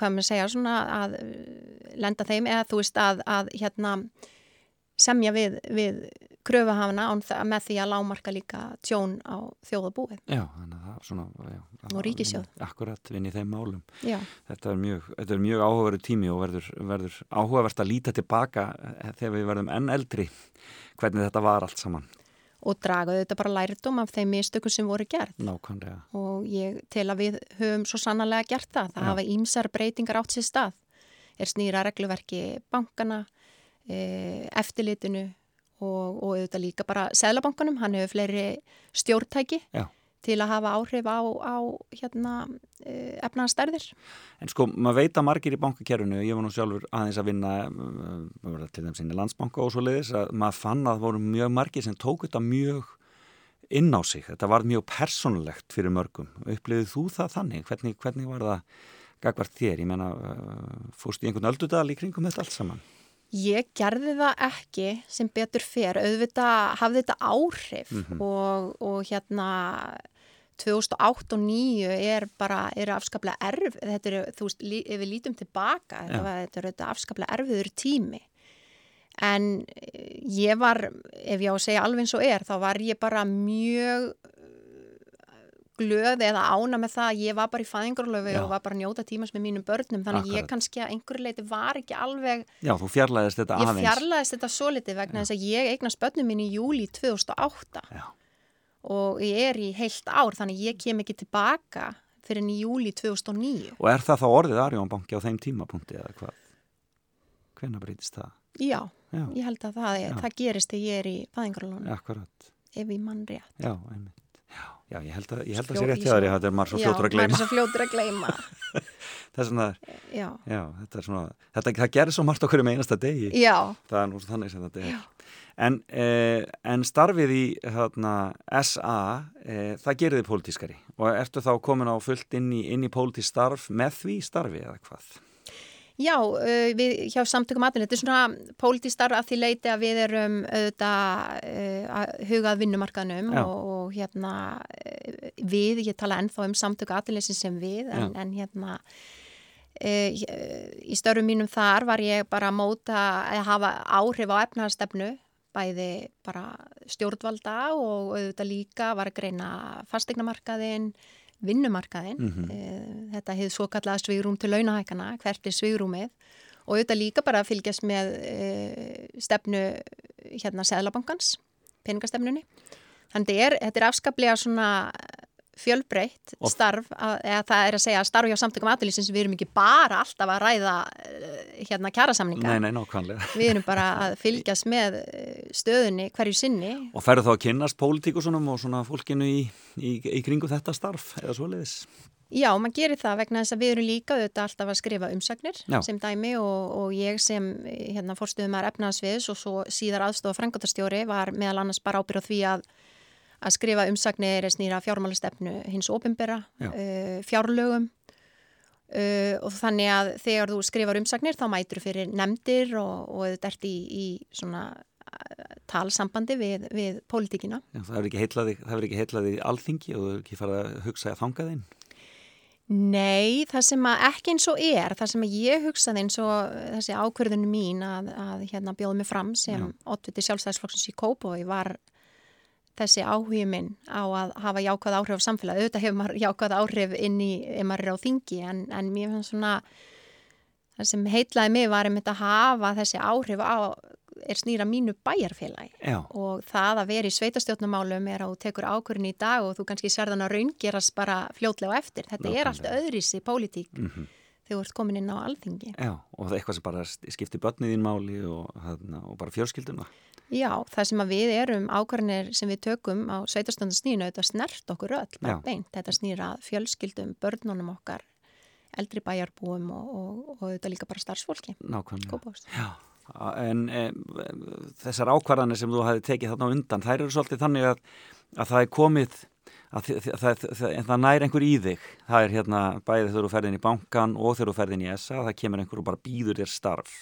hvað maður segja svona að lenda þeim eða þú veist að, að hérna semja við, við það- með því að lámarka líka tjón á þjóðabúið Já, þannig að svona já, Og ríkissjóð. Akkurat, vinn í þeim málum Já, Þetta er mjög, þetta er mjög áhugaverið tími og verður, verður áhugavert að líta tilbaka eh, þegar við verðum enn eldri hvernig þetta var allt saman og draga þetta bara lærdom af þeim mistökum sem voru gerð nákvæmlega. og ég tel að við höfum svo sannarlega gert það. Það Já. hafa ímsar breytingar átt sér stað. Er snýra regluverki bankana, eftirlitinu og, og auðvitað líka bara Sælabankanum. Hann hefur fleiri stjórntæki Já. til að hafa áhrif á, á hérna, e, efnaðanstærðir. En sko, maður veit að margir í bankakerfinu, ég var nú sjálfur aðeins að vinna uh, til þeim sinni landsbanka og svo leiðis að maður fann að það voru mjög margir sem tók þetta mjög inn á sig. Þetta var mjög persónulegt fyrir mörgum. Upplifið þú það þannig? Hvernig, hvernig var það gagvart þér? Ég menna, fórst í einhvern öldudal í kringum þetta allt saman? Ég gerði það ekki sem betur fer, auðvitað hafði þetta áhrif og, og hérna 2008 og 2009 er bara, er afskaplega erf, þetta er, þú veist, lí- ef við lítum tilbaka, Já. var, þetta er þetta afskaplega erfiður tími. En ég var, ef ég á að segja alveg eins og er, þá var ég bara mjög glöð eða ána með það að ég var bara í fæðingarlöfu Já. og var bara að njóta tímas með mínum börnum þannig að ég Akkurat. kannski að einhverju leiti var ekki alveg Já, þú fjarlæðist þetta Ég aðeins. fjarlæðist þetta svo litið vegna þess að ég eignast börnum mín í júli 2008 Já. og ég er í heilt ár þannig ég kem ekki tilbaka fyrir enn í júli 2009. Og er það þá orðið Arjón banki á þeim tímapunkti eða hvað? Hvenær breytist það? Já, Já, ég held að það, Já. það gerist þegar ég er í fæðingarlónu akkurat. ef ég mann rétt. Já. Já, já ég held að, ég held að Fljót- sé rétt hjá þér, svo- þetta er maður svo Já, fljótur að maður gleyma. er svo fljótur að gleyma. (laughs) Þess vegna, Já, já, þetta er svona, þetta, það gerir svo margt okkur um einasta degi. já, Það er nú þannig sem þetta er. En, eh, en starfið í hérna, SA, eh, það gerir þið pólitískari og ertu þá komin á fullt inn í, í pólitísk starf með því starfi eða hvað? Já uh, við hjá samtökum aðeins, þetta er svona pólitístarf að því leiti að við erum auðvitað að hugað vinnumarkaðnum og, og hérna uh, við, ég tala ennþá um samtöku aðeins sem við, en, en hérna í störfum mínum þar var ég bara að móta að hafa áhrif á efnaðarstefnu bæði bara stjórnvalda og auðvitað líka var að greina fastegnamarkaðin, vinnumarkaðin. Mm Þetta hefði svo kallaða svigrúm til launahækana, hvert er svigrúmið og auðvitað líka bara að fylgjast með uh, stefnu hérna Seðlabankans, peningastefnunni. Þannig er, þetta er afskaplega svona fjölbreytt Og- starf, að, eða það er að segja að starf hjá samtökum aðlýsins við erum ekki bara alltaf að ræða eh, hérna kjærasamninga. Nei, nei, nákvæmlega. Við erum bara (laughs) að fylgjast með eh, stöðunni hverju sinni. Og ferðu þá að kynnast pólitíkusunum og svona fólkinu í, í, í kringu þetta starf eða svoleiðis? Já, maður gerir það vegna þess að við erum líka auðvitað alltaf að skrifa umsagnir Já. sem dæmi og, og ég sem eh, hérna, fórstuðum maður efnaðsviðs og svo síðar aðstofa frangatastjóri var meðal annars bara ábyrð á því að, að skrifa umsagnir er snýra fjármálastefnu hins opimbera, uh, fjárlögum uh, og þannig að þegar þú skrifar umsagnir þá mætur fyrir nefndir og, og þetta ert í, í svona eh, talsambandi við, við pólitíkina. Já, það hefur ekki heillaði alþingi og þú hefur ekki farið að hugsa að þanga þinn? Nei, það sem ekki eins og er, það sem ég hugsaði eins og þessi ákverðinu mín að, að hérna bjóði mig fram sem oddviti sjálfstæðisflokksins í Kópói var þessi áhugi minn á að hafa jákvæð áhrif á samfélagi. Auðvitað hefur maður jákvæð áhrif inn í, ef maður er á þingi, en, en mér fannst svona, það sem heitlaði mig var einmitt að hafa þessi áhrif á, er snýra mínu bæjarfélagi Já, og það að vera í sveitastjórnumálum er að þú tekur ákvörðin í dag og þú kannski sérðan að raungerast bara fljótlega á eftir. Þetta er allt Nákvæmlega. öðrísi pólitík Mhm. Þegar þú ert komin inn á alþingi. já, og það er eitthvað sem bara skiptir börnið þín máli og, og bara fjörskilduna. Já, það sem að við erum ákvörðinir sem við tökum á sveitastjórnusnýinu, þetta snert okkur öll, bara Já. beint. Þetta snýra fjölskyldum, börnunum okkar, eldri bæjarbúum og, og, og þetta líka bara starfsfólki. Nákvæmlega. Já, en e, þessar ákvarðanir sem þú hafi tekið þarna undan, þær eru svolítið þannig að, að það er komið, að það, það, það nær einhver í þig. Það er hérna bæðið þegar þú ferðin í bankan og þegar þú ferðin í SA, það kemur einhver og bara býður þér starf.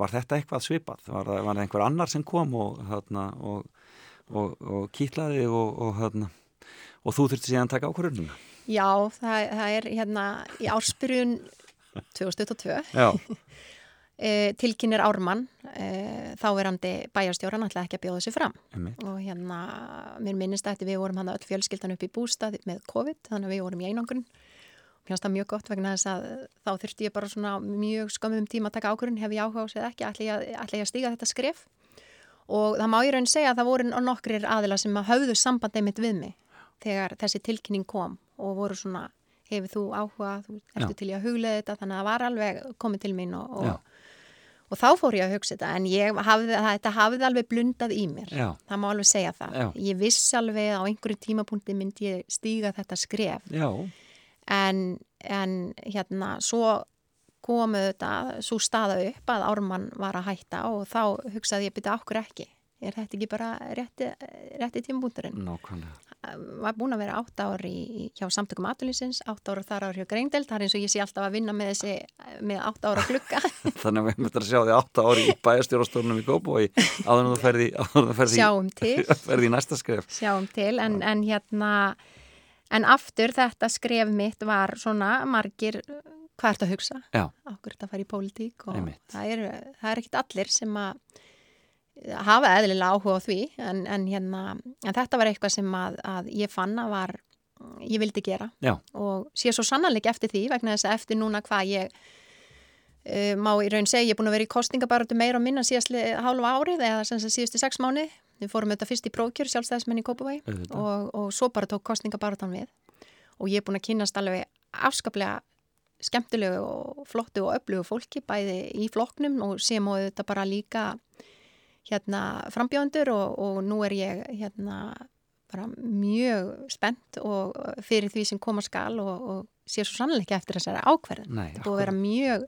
Var þetta eitthvað svipað? Var það, einhver annar sem kom og, hérna, og, og, og kýtlaði og, og, hérna, og þú þurfti síðan að taka ákvarðunum? Já, það, það er hérna í ársbyrjun 2022 Já, (laughs) e, tilkynir Ármann e, þáverandi bæjarstjóran ætlaði ekki að bjóða sig fram. Einmitt. og hérna mér minnist að við vorum hann öll fjölskyldan upp í bústað með COVID þannig að við vorum í einangrun. Mér finnst það mjög gott vegna þess að þá þurfti ég bara svona mjög skömmum tíma að taka ákvörðun hef ég áhuga á eða ekki, ætla ég, að- ætla ég að stíga þetta skref? Og það má ég raun segja að það voru nokkrir aðila sem að höfðu samband einmitt við mig þegar þessi tilkynning kom og voru svona hefur þú áhuga, þú ertu Já. til í að huglega þetta? Þannig að það var alveg komið til mín og, og, og þá fór ég að hugsa þetta en ég hafði, þetta hafði alveg blundað í mér. Já. það má alveg segja það. Já. ég vissi alveg á einhverju tímapunkti myndi ég stíga þetta skref. Já, en, en hérna svo komu þetta svo staða upp að Ármann var að hætta og þá hugsaði ég byrja okkur ekki er þetta ekki bara rétti, rétti tímabúndurinn nákvæmlega. var búin að vera átt ár í, hjá samtökum aðlýsins, átt ára þar ár hjá Greindeld það er eins og ég sé alltaf að vinna með þessi með átt ára glugga (laughs) Þannig að við möttum að sjá því átta ári í (laughs) bæjastjórastólunum í Kópói áður en þú ferði, áður en þú ferði, Sjáum til. (laughs) ferði í næsta skref. sjáum til en, en hérna en aftur þetta skref mitt var svona margir hvað ert að hugsa Já, okkur þetta fara í pólitík og Einmitt. það er, það er ekkit allir sem að hafa eðlilega áhuga á því en, en, hérna, en þetta var eitthvað sem að, að ég fann að var ég vildi gera. Já, og sé svo sannanleik eftir því vegna þess að eftir núna hvað ég uh, má í raun segja, ég er búin að vera í kostningabarötu meira og minna síðastli hálfa árið eða síðustu sex mánu við fórum auðvitað fyrst í prókjör sjálfstæðismenn í Auðvitað. og, og svo bara tók kostningabarötan við. Og ég er búin að kynast alveg afskaplega skemmtilegu og flottu og öflugu fólki bæði í flokknum og sem og þetta bara líka hérna frambjóndur og, og nú er ég hérna bara mjög spennt og fyrir því sem koma skal og, og sé svo sannleika eftir þessari ákverðin. Nei, Þetta búið að vera mjög,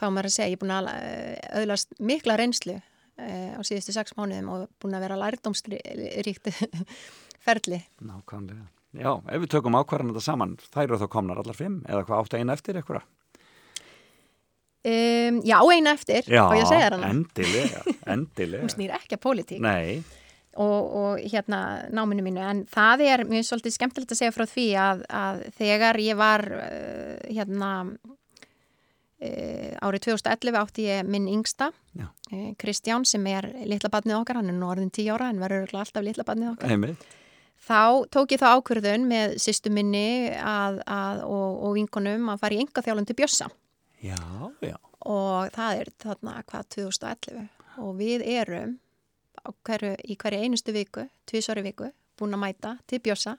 hvað maður að segja, ég er búin að eh, öðlast mikla reynslu uh, á síðustu sex mánuðum og búin að vera lærdómsríkt (laughs) ferli. nákvæmlega. Já, ef við tökum ákvarðan þetta saman, þær eru þá komnar allar fimm eða hvað áttu eina eftir eitthvað? Um, já, eina eftir, Já, og ég segja þér hana. endilega, (laughs) endilega. Hún snýr ekki að pólitík. Nei, og, og hérna náminu mínu en það er mjög svolítið skemmtilegt að segja frá því að, að þegar ég var uh, hérna uh, árið 2011 átti ég minn yngsta uh, Kristján sem er litla badnið okkar, hann er nú orðin 10 ára en verður alltaf litla badnið okkar einmitt. þá tók ég þá ákvörðun með sýstu minni að, að, og, og vinkonum að fara í enga þjálun til Bjössa Já, já. og það er þarna hvað 2011 og við erum hverju, í hverju einustu viku, tvísari viku búin að mæta til bjössa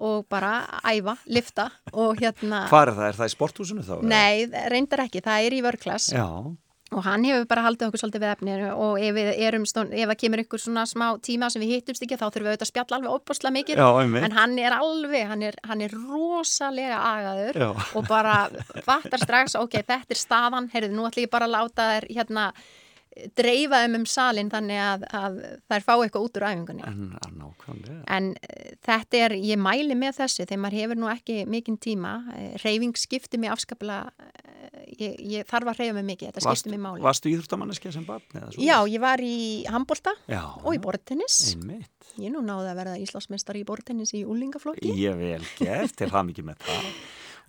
og bara æfa, lifta og hérna, Hvað er það? Er það í sporthúsinu þá? nei, reyndar ekki það er í vörklass Já, og hann hefur bara haldið okkur svolítið við efninu og ef, við erum ef það kemur ykkur svona smá tíma sem við hittumst ekki þá þurfum við auðvitað að spjalla alveg óbúslega mikið. En hann er alveg, hann er, hann er rosalega agaður Já. og bara fattar strax, ok, þetta er staðan heyrðu, nú ætlum ég bara að láta þær hérna dreifa þeim um salin þannig að, að þær fá eitthvað út úr æfingunni. En en eh, þetta er, ég mæli með þessu þegar maður hefur nú ekki mikinn tíma eh, reyfing skiptir mig afskaplega ég, ég þarf að reyfa mig mikið þetta skiptir mig máli Varstu íþróttamanneskja sem barn? Já, ég var í handbolta Já. og í bortennis Einmitt. ég nú náði að verða Íslandsmeistar í bortennis í úlingaflokki Ég vel gert, til það mikið með það.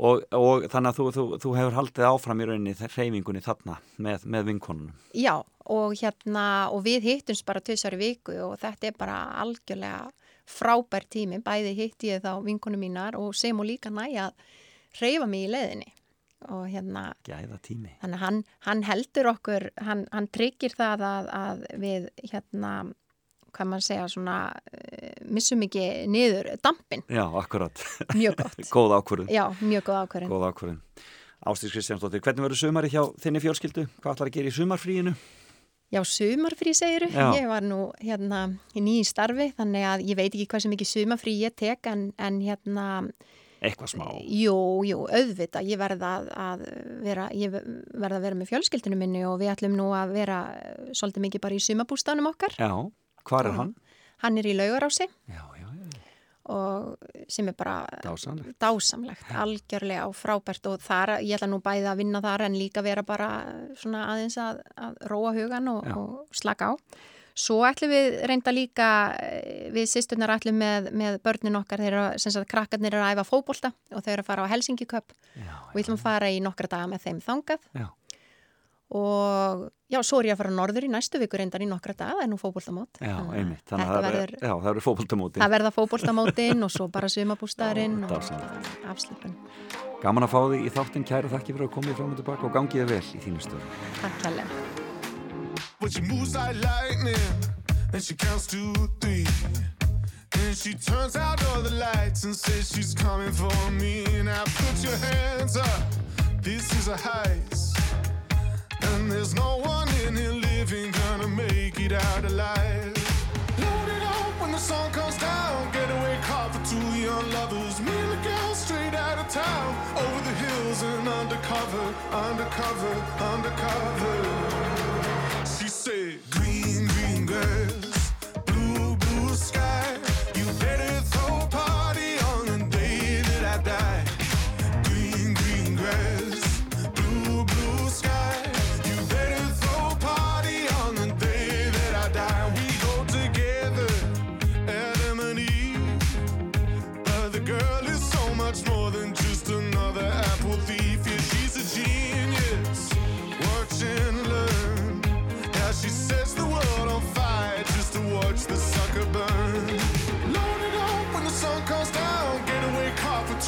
Og, og þannig að þú, þú, þú hefur haldið áfram í rauninni hreyfingunni þarna með, með vinkonunum. Já, og hérna, og við hittumst bara tvisar í viku og þetta er bara algjörlega frábær tími, bæði hitt ég þá vinkonu mínar og sem og líka næja að reyfa mig í leiðinni og hérna, Gæða tími. þannig að hann, hann heldur okkur, hann, hann tryggir það að, að við hérna, hvað maður segja, svona uh, missum ekki niður dampin, Já, akkurat. mjög gott. (laughs) Góð ákvörðun. Já, mjög góð ákvörðin. Góð ákvörðun. Ástís Kristjánsdóttir, hvernig verður sumari hjá þinni fjórskildu? Hvað ætlar að gera í sumarfríinu? Já, sumarfrí segiru. Ég var nú hérna í nýjum starfi þannig að ég veit ekki hvað sem ekki sumarfrí ég tek en, en hérna, Eitthvað smá. jú, jú, auðvita, ég verða að, vera, ég verða að vera með fjölskyldinu minni og við ætlum nú að vera eh, svolítið mikið bara í sumabústanum okkar. Já, hvað er hann? Hann er í laugarási Já, já, já. og sem er bara Dásamlegt. dásamlegt, algjörlega og frábært og þar, ég ætla nú bæði að vinna þar en líka vera bara svona aðeins að, að róa hugan og, og slaka á. Svo ætlum við reynda líka, eh, við sýsturnar ætlum með, með börnin okkar, þeir eru, sem sagt, krakkarnir eru að æfa fótbolta og þau eru að fara á Helsingi Cup. Já, og við ætlum að fara í nokkra daga með þeim þangað. Já. og já, svo er ég að fara norður í næstu vikur reyndan í nokkra dag, það er nú fótboltamót. Já, einmitt. Þannig að það verður, er- já, það eru fótboltamóti. það verða fótboltamótin og svo bara sumabústæðurinn Já, og afslipun Gaman að fá þig í þáttin kæra. Þakki fyrir að koma í fram og tilbaka og gangi þið vel í þínu stöðu. Takk kærlega But she moves like lightning, and she counts to three. And she turns out all the lights and says she's coming for me. Now put your hands up, this is a heist. And there's no one in here living gonna make it out alive. Load it up when the sun comes down. Getaway car for two young lovers. Me and the girl straight out of town. Over the hills and undercover, undercover, undercover girl.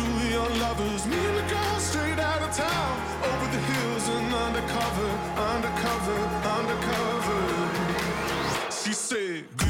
Two young lovers. Me and the girl straight out of town. Over the hills and undercover, undercover, undercover. She said,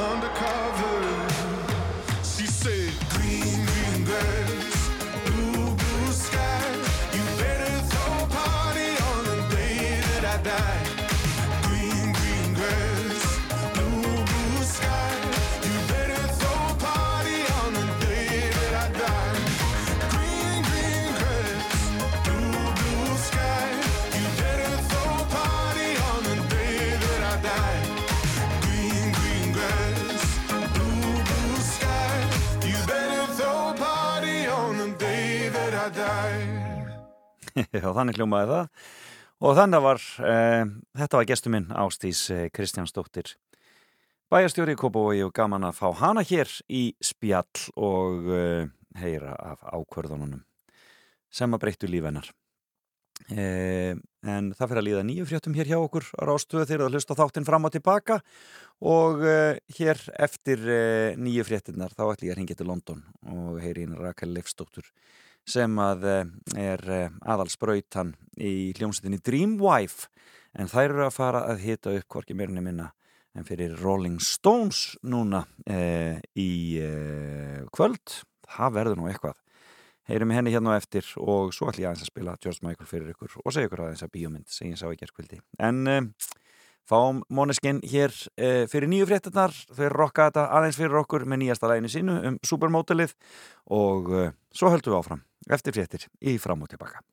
undercover, Já, þannig hljómaði það. Og þannig var, uh, þetta var gestur minn Ástís uh, Kristjánsdóttir. Bæjarstjóri í Kópavogi og gaman að fá hana hér í spjall og uh, heyra af ákvörðunum sem að breyttu líf hennar. Uh, en það fyrir að líða nýju fréttum hér hjá okkur á rástöðu þegar það hlusta þáttinn fram og tilbaka og uh, hér eftir uh, nýju fréttinnar þá ætlum ég að ringja til London og heyri hérna Rakel Leifstóttur sem að eh, er aðalsbrautan í hljómsveitinni Dreamwife en þær eru að fara að hita upp hvorki meirinni minna en fyrir Rolling Stones núna e, í e, kvöld. Það verður nú eitthvað. Heyrum við henni hérna á eftir og svo ætlum ég aðeins að spila George Michael fyrir ykkur og segja ykkur aðeins að bíómynd sem ég sá í gerðkvöldi en e, fáum Måneskin hér fyrir nýju fréttarnar þau rokka þetta aðeins fyrir okkur með nýjasta læginu sínu um supermótalið og svo höldum við áfram eftir fréttir í fram og tilbaka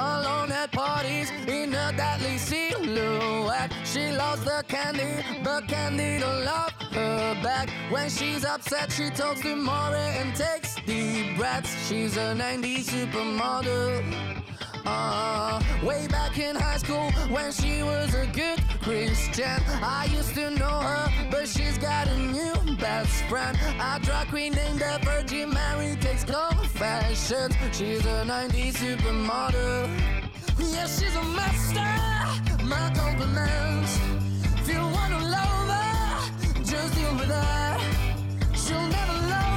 Alone at parties in a deadly silhouette. She loves the candy, but candy don't love her back. When she's upset, she talks to Maury and takes deep breaths. She's a 90s supermodel. Uh, way back in high school when she was a good Christian. I used to know her, but she's got a new best friend. A drag queen named the Virgin Mary takes confessions. She's a 90s supermodel. Yeah, she's a master. My compliments. If you wanna love her, just deal with her. She'll never love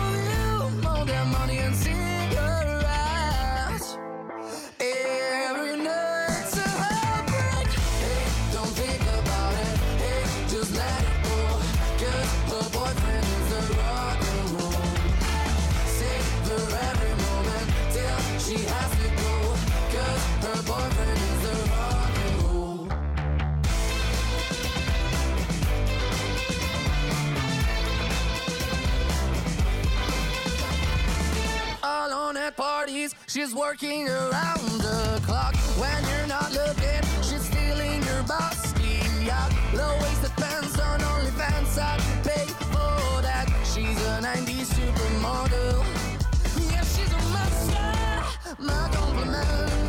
at parties. She's working around the clock when you're not looking. She's stealing your bossy yacht. Low-waisted pants on OnlyFans. I pay for that. She's a 90s supermodel. Yeah, she's a monster. My compliments.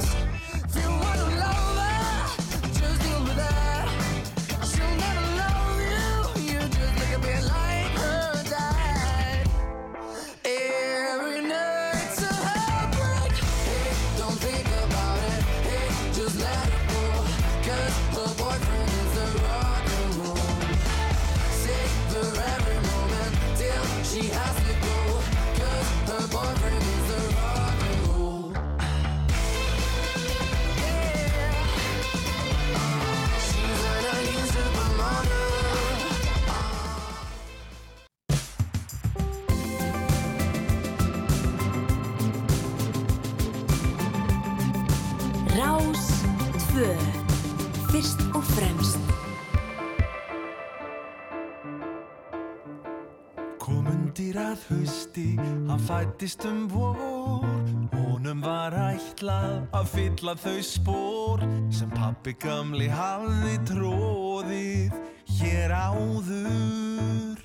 Komundir að hausti, hann fættist um vor. Honum var ætlað að fylla þau spór Sem pappi gamli hafði tróðið hér áður.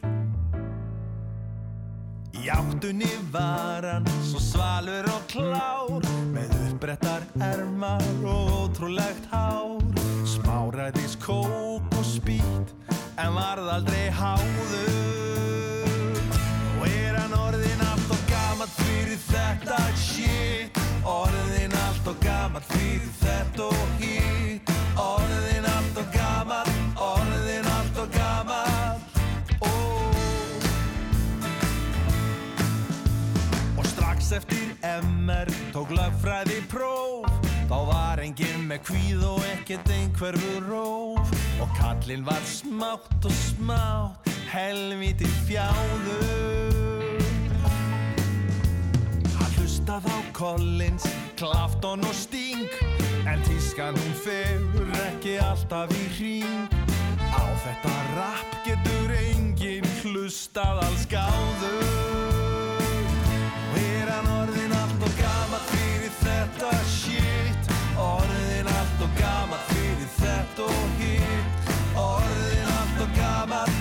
Í áttunni var hann svo svalur og klár Með uppbrettar ermar og ótrúlegt hár. Smáræðis kók og spýt en varð aldrei háður þetta shit. Orðin allt og gamall fyrir þetta og hitt. Orðin allt og gamall, orðin allt og gamall. Oh. Og strax eftir MR tók lögfræði próf. Þá var enginn með kvíð og ekkert einhverfu róf. Og kallinn var smátt og smátt helviti fjáður Hann hlustað á Collins, Clapton og Sting. En tískan hún fegur ekki alltaf í hring. Á þetta rap getur enginn hlustað alls gáður. Er hann orðin allt og gamall fyrir þetta shit? Orðin allt og gamall fyrir þetta og hitt Orðin allt og gamall,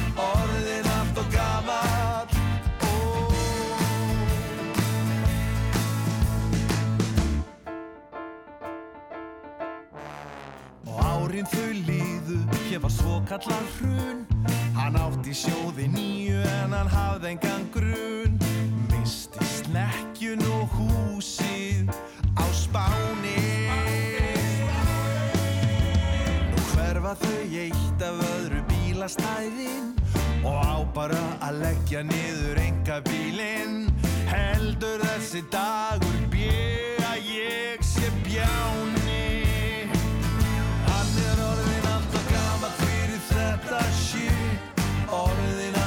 árin þau líðu, hér var svo kallað hrun. Hann átti sjóði nýju en hann hafði engan grun. Misti snekkjun og húsið á spáni. Nú hverfa þau eitt af öðru bílastæðin Og á bara að leggja niður enga bílinn. Heldur þessi dagur bjö að ég sé bjáni þetta shit Orðin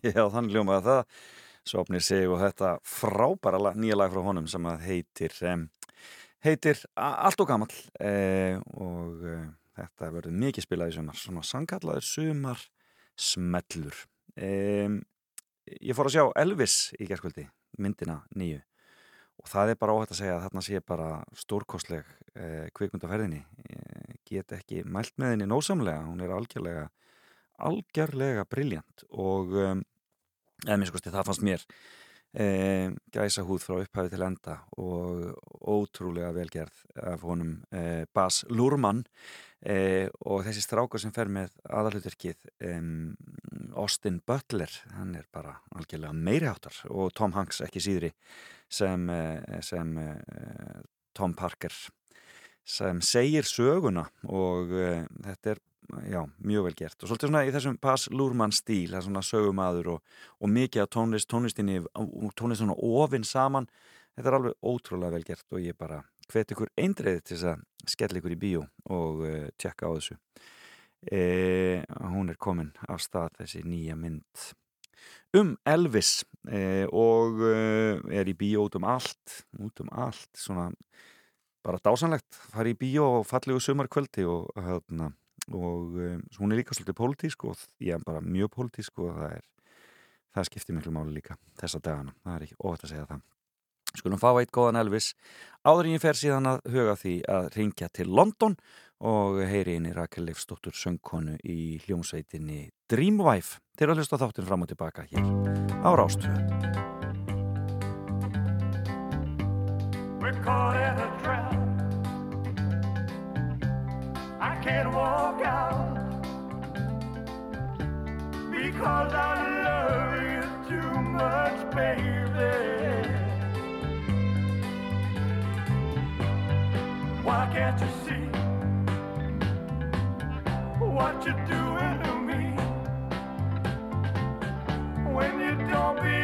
(laughs) Já, þannig ljómaði það. Svopnir sig og þetta frábæra nýja lag frá honum sem heitir heitir Allt og gamall. Eh, og eh, þetta verður mikið spilað í sumar. Svona sangkallaður sumar smellur um, Ég fór að sjá Elvis í gerskvöldi myndina nýju. Og það er bara óhætt að segja að þarna sé bara stórkostleg eh, kvikmynd á ferðinni eh, get ekki mælt með henni nósamlega, hún er algjörlega algjörlega briljant og um, eða mér skoðist það fannst mér e, gæsa húð frá upphafi til enda og ótrúlega velgerð af honum e, Bas Lurman. E, og þessi strákur sem fer með aðalutverkið Austin Butler hann er bara algjörlega meiri áttar og Tom Hanks ekki síðri sem, e, sem e, Tom Parker sem segir söguna og uh, þetta er já, mjög vel gert. Og svolítið svona í þessum Paz Lurman stíl, það er svona sögumadur og, og mikið af tónlist, tónlistinni tónlist svona ofinn saman. Þetta er alveg ótrúlega vel gert og ég bara hvet ykkur eindreiði til þess að skella ykkur í bíó og uh, tjekka á þessu. E, hún er komin af stað þessi nýja mynd. Um Elvis e, og uh, er í bíó út um allt út um allt svona bara dásanlegt, fara í bíó og fallegu sumarkvöldi og, hérna, og um, hún er líka svolítið pólitísk og ég er bara mjög pólitísk og það er það skiptir miklu máli líka þessa dagana, það er ekki óvægt að segja það. Skulum fá eitt góðan Elvis. Áður en ég fer síðan að huga því að ringja til London og heyri inn í Rakel Leifsdóttur söngkonu í hljómsveitinni Dreamwife. Til að hlusta þáttinn fram og tilbaka hér á Rástvöð We're caught in a trap. Can't walk out because I love you too much, baby. Why can't you see what you're doing to me when you don't believe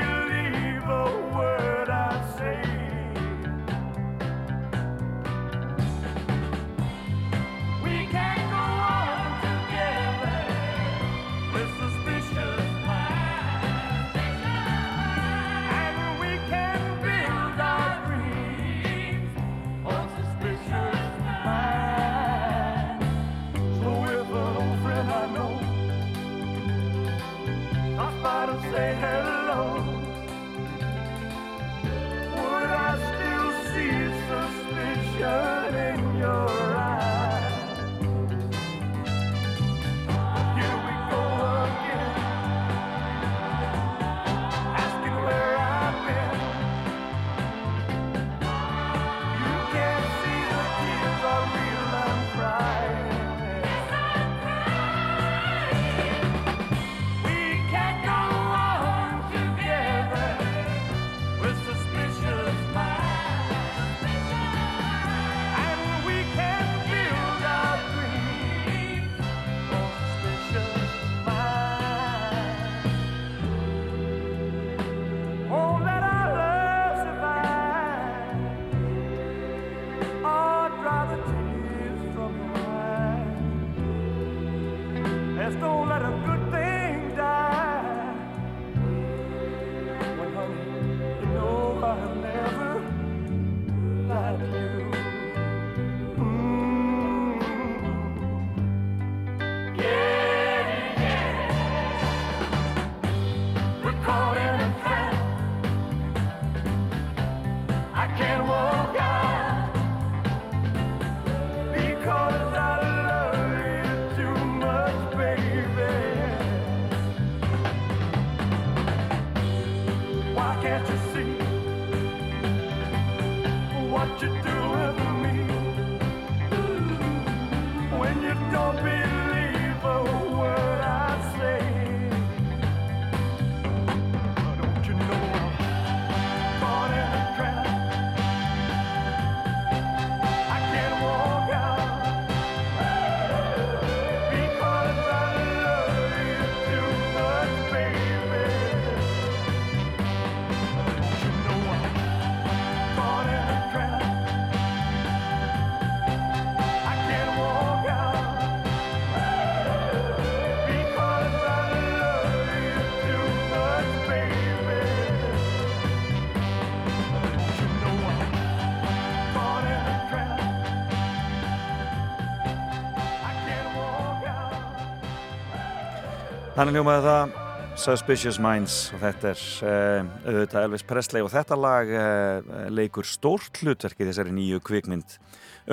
Þannig hljómaði það Suspicious Minds og þetta er uh, auðvitað Elvis Presley og þetta lag uh, leikur stórt hlutverk í þessari nýju kvikmynd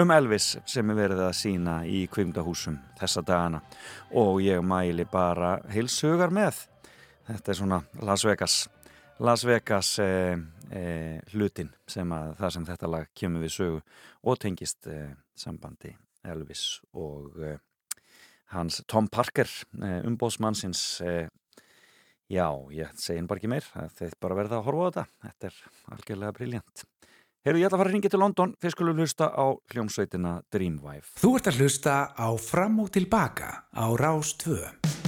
um Elvis sem er verið að sína í kvikmyndahúsum þessa dagana. Og ég mæli bara heilsugar með Þetta er svona Las Vegas. Las Vegas eh, hlutin sem að það sem þetta lag kemur við sögu og tengist sambandi Elvis og hans Tom Parker eh, umbóðsmannsins eh, já, ég segi bara ekki meir þeir bara verða að horfa á þetta þetta er algjörlega briljant Heyrðu, ég ætla að fara að ringa til London fyrst skulum hlusta á hljómsveitina Dreamwife Þú ert að hlusta á Fram og Tilbaka á Rás 2.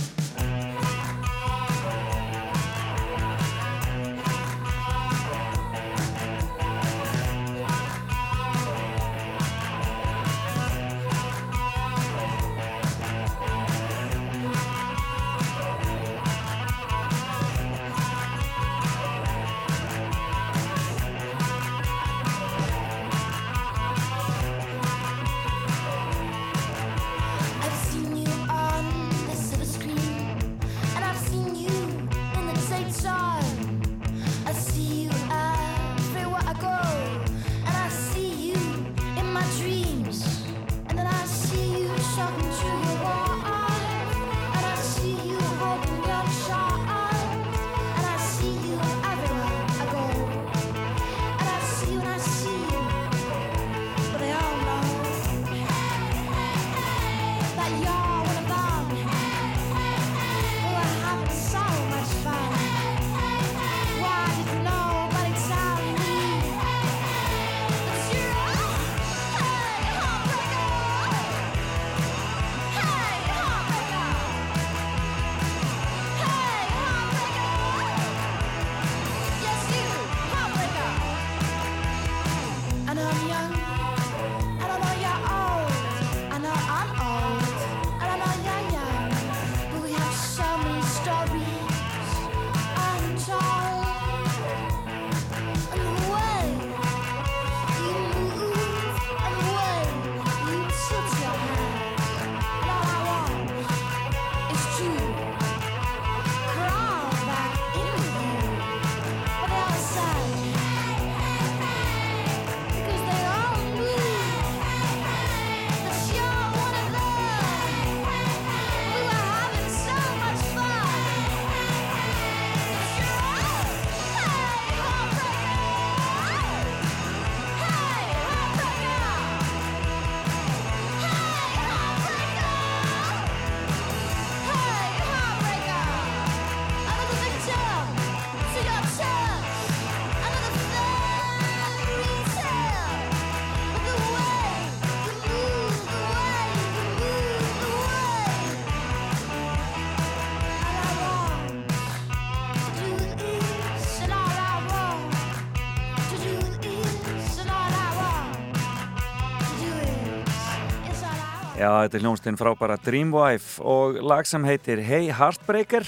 Já, þetta er hljómsdinn frábæra Dreamwife og lag sem heitir Hey Heartbreaker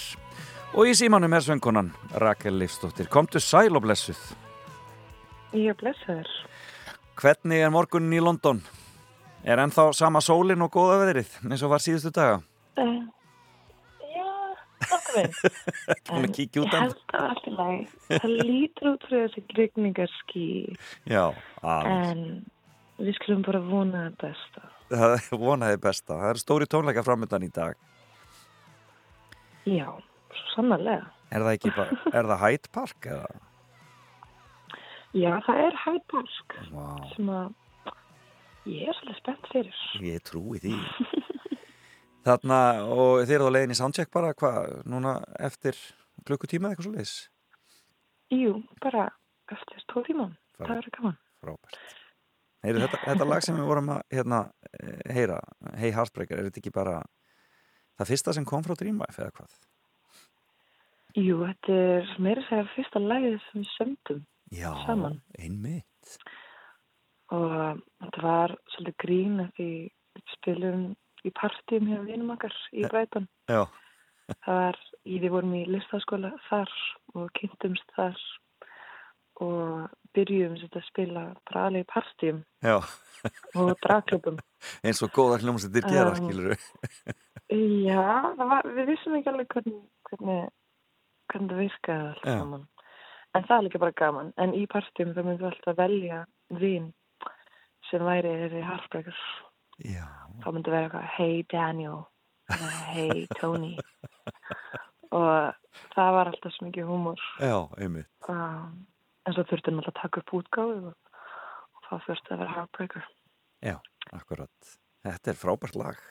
og í símanum er söngkonan Rakel Leifsdóttir. Komdu sæl og blessuð. Ég er blessaður. Hvernig er morgunin í London? Er ennþá sama sólin og góða veðrið eins og var síðustu daga? Uh, já, nokkuð veginn. (laughs) Búin að kíkja út Ég af. held að var alltaf læg. Það lítur út fyrir þessi grigningarski Já, aðeins. en við skulum bara vona það besta. (laughs) Vonaði besta. Það eru stóri tónleika framöndan í dag. Já, svo sannarlega. Er það ekki bara, er það Hyde Park eða? Já, það er Hyde Park Vá, sem að ég er svolítið spennt fyrir. ég trúi því. Þarna, og þið eru á leiðin í soundcheck bara, hvað, núna eftir klukkutíma eða eitthvað svo leiðis? Jú, bara eftir tvo tíman. Frábært. Það verður gaman. Frábært. Heyru, þetta, þetta lag sem við vorum að hérna, eh, heyra, Hey Heartbreaker, er þetta ekki bara það fyrsta sem kom frá Dreamwife eða hvað? Jú, þetta er meira að segja fyrsta lagið sem við sömdum Já, Saman. einmitt. og þetta var svolítið grín að því spilum í partíum hjá vinum okkar í Bræton. Já, Það var, í, við vorum í listaskóla þar og kynntumst þar og byrjum sér að spila í partíum og dragklubum. (laughs) eins og góðar hljómsveitir gera, Um, skilur Já, var, við vissum ekki alveg hvernig, hvernig, hvernig það virkaði allt Já. saman. En það er líka bara gaman. En í partíum þá myndum alltaf velja vin sem væri þessi. Já, þá myndi vera eitthvað hey Daniel hey Tony (laughs) og það var alltaf svo mikið húmor Já, einmitt. um, en svo þurfti alltaf að taka upp útgáðu og, og það fyrst að vera Heartbreaker Já, akkurat. Þetta er frábært lag.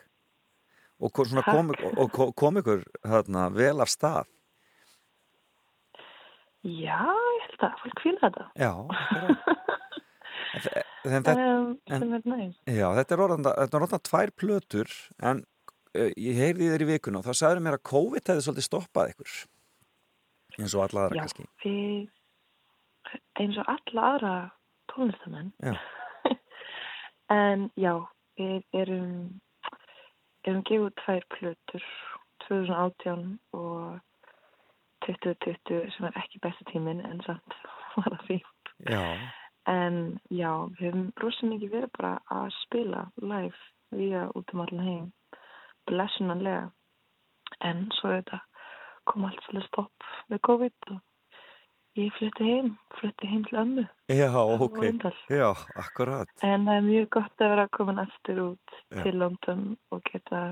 Og kom, og kom, ykkur þarna, vel af stað. Já, ég held að fólk fíla þetta Já, (laughs) um, er já, þetta er orðan, tvær plötur, en uh, ég heyrði þér í vikuna og þá sagður mér að COVID hefði svolítið stoppað ykkur. Eins og alla aðra Já, kannski. við eins og alla aðra tónlistamenn. Já. (laughs) en já, við erum erum gefið tvær plötur 2018 og 2020 sem er ekki besta tíminn en samt (laughs) var það fínt. Já, en já, við hefum rosa mikið verið bara að spila live via út um allan heim blessunanlega en svo þetta kom allt svolítið stopp með COVID og ég flutti heim, flutti heim til ömmu já, ok. Já, akkurat. en það er mjög gott að vera komin aftur út Já. til London og geta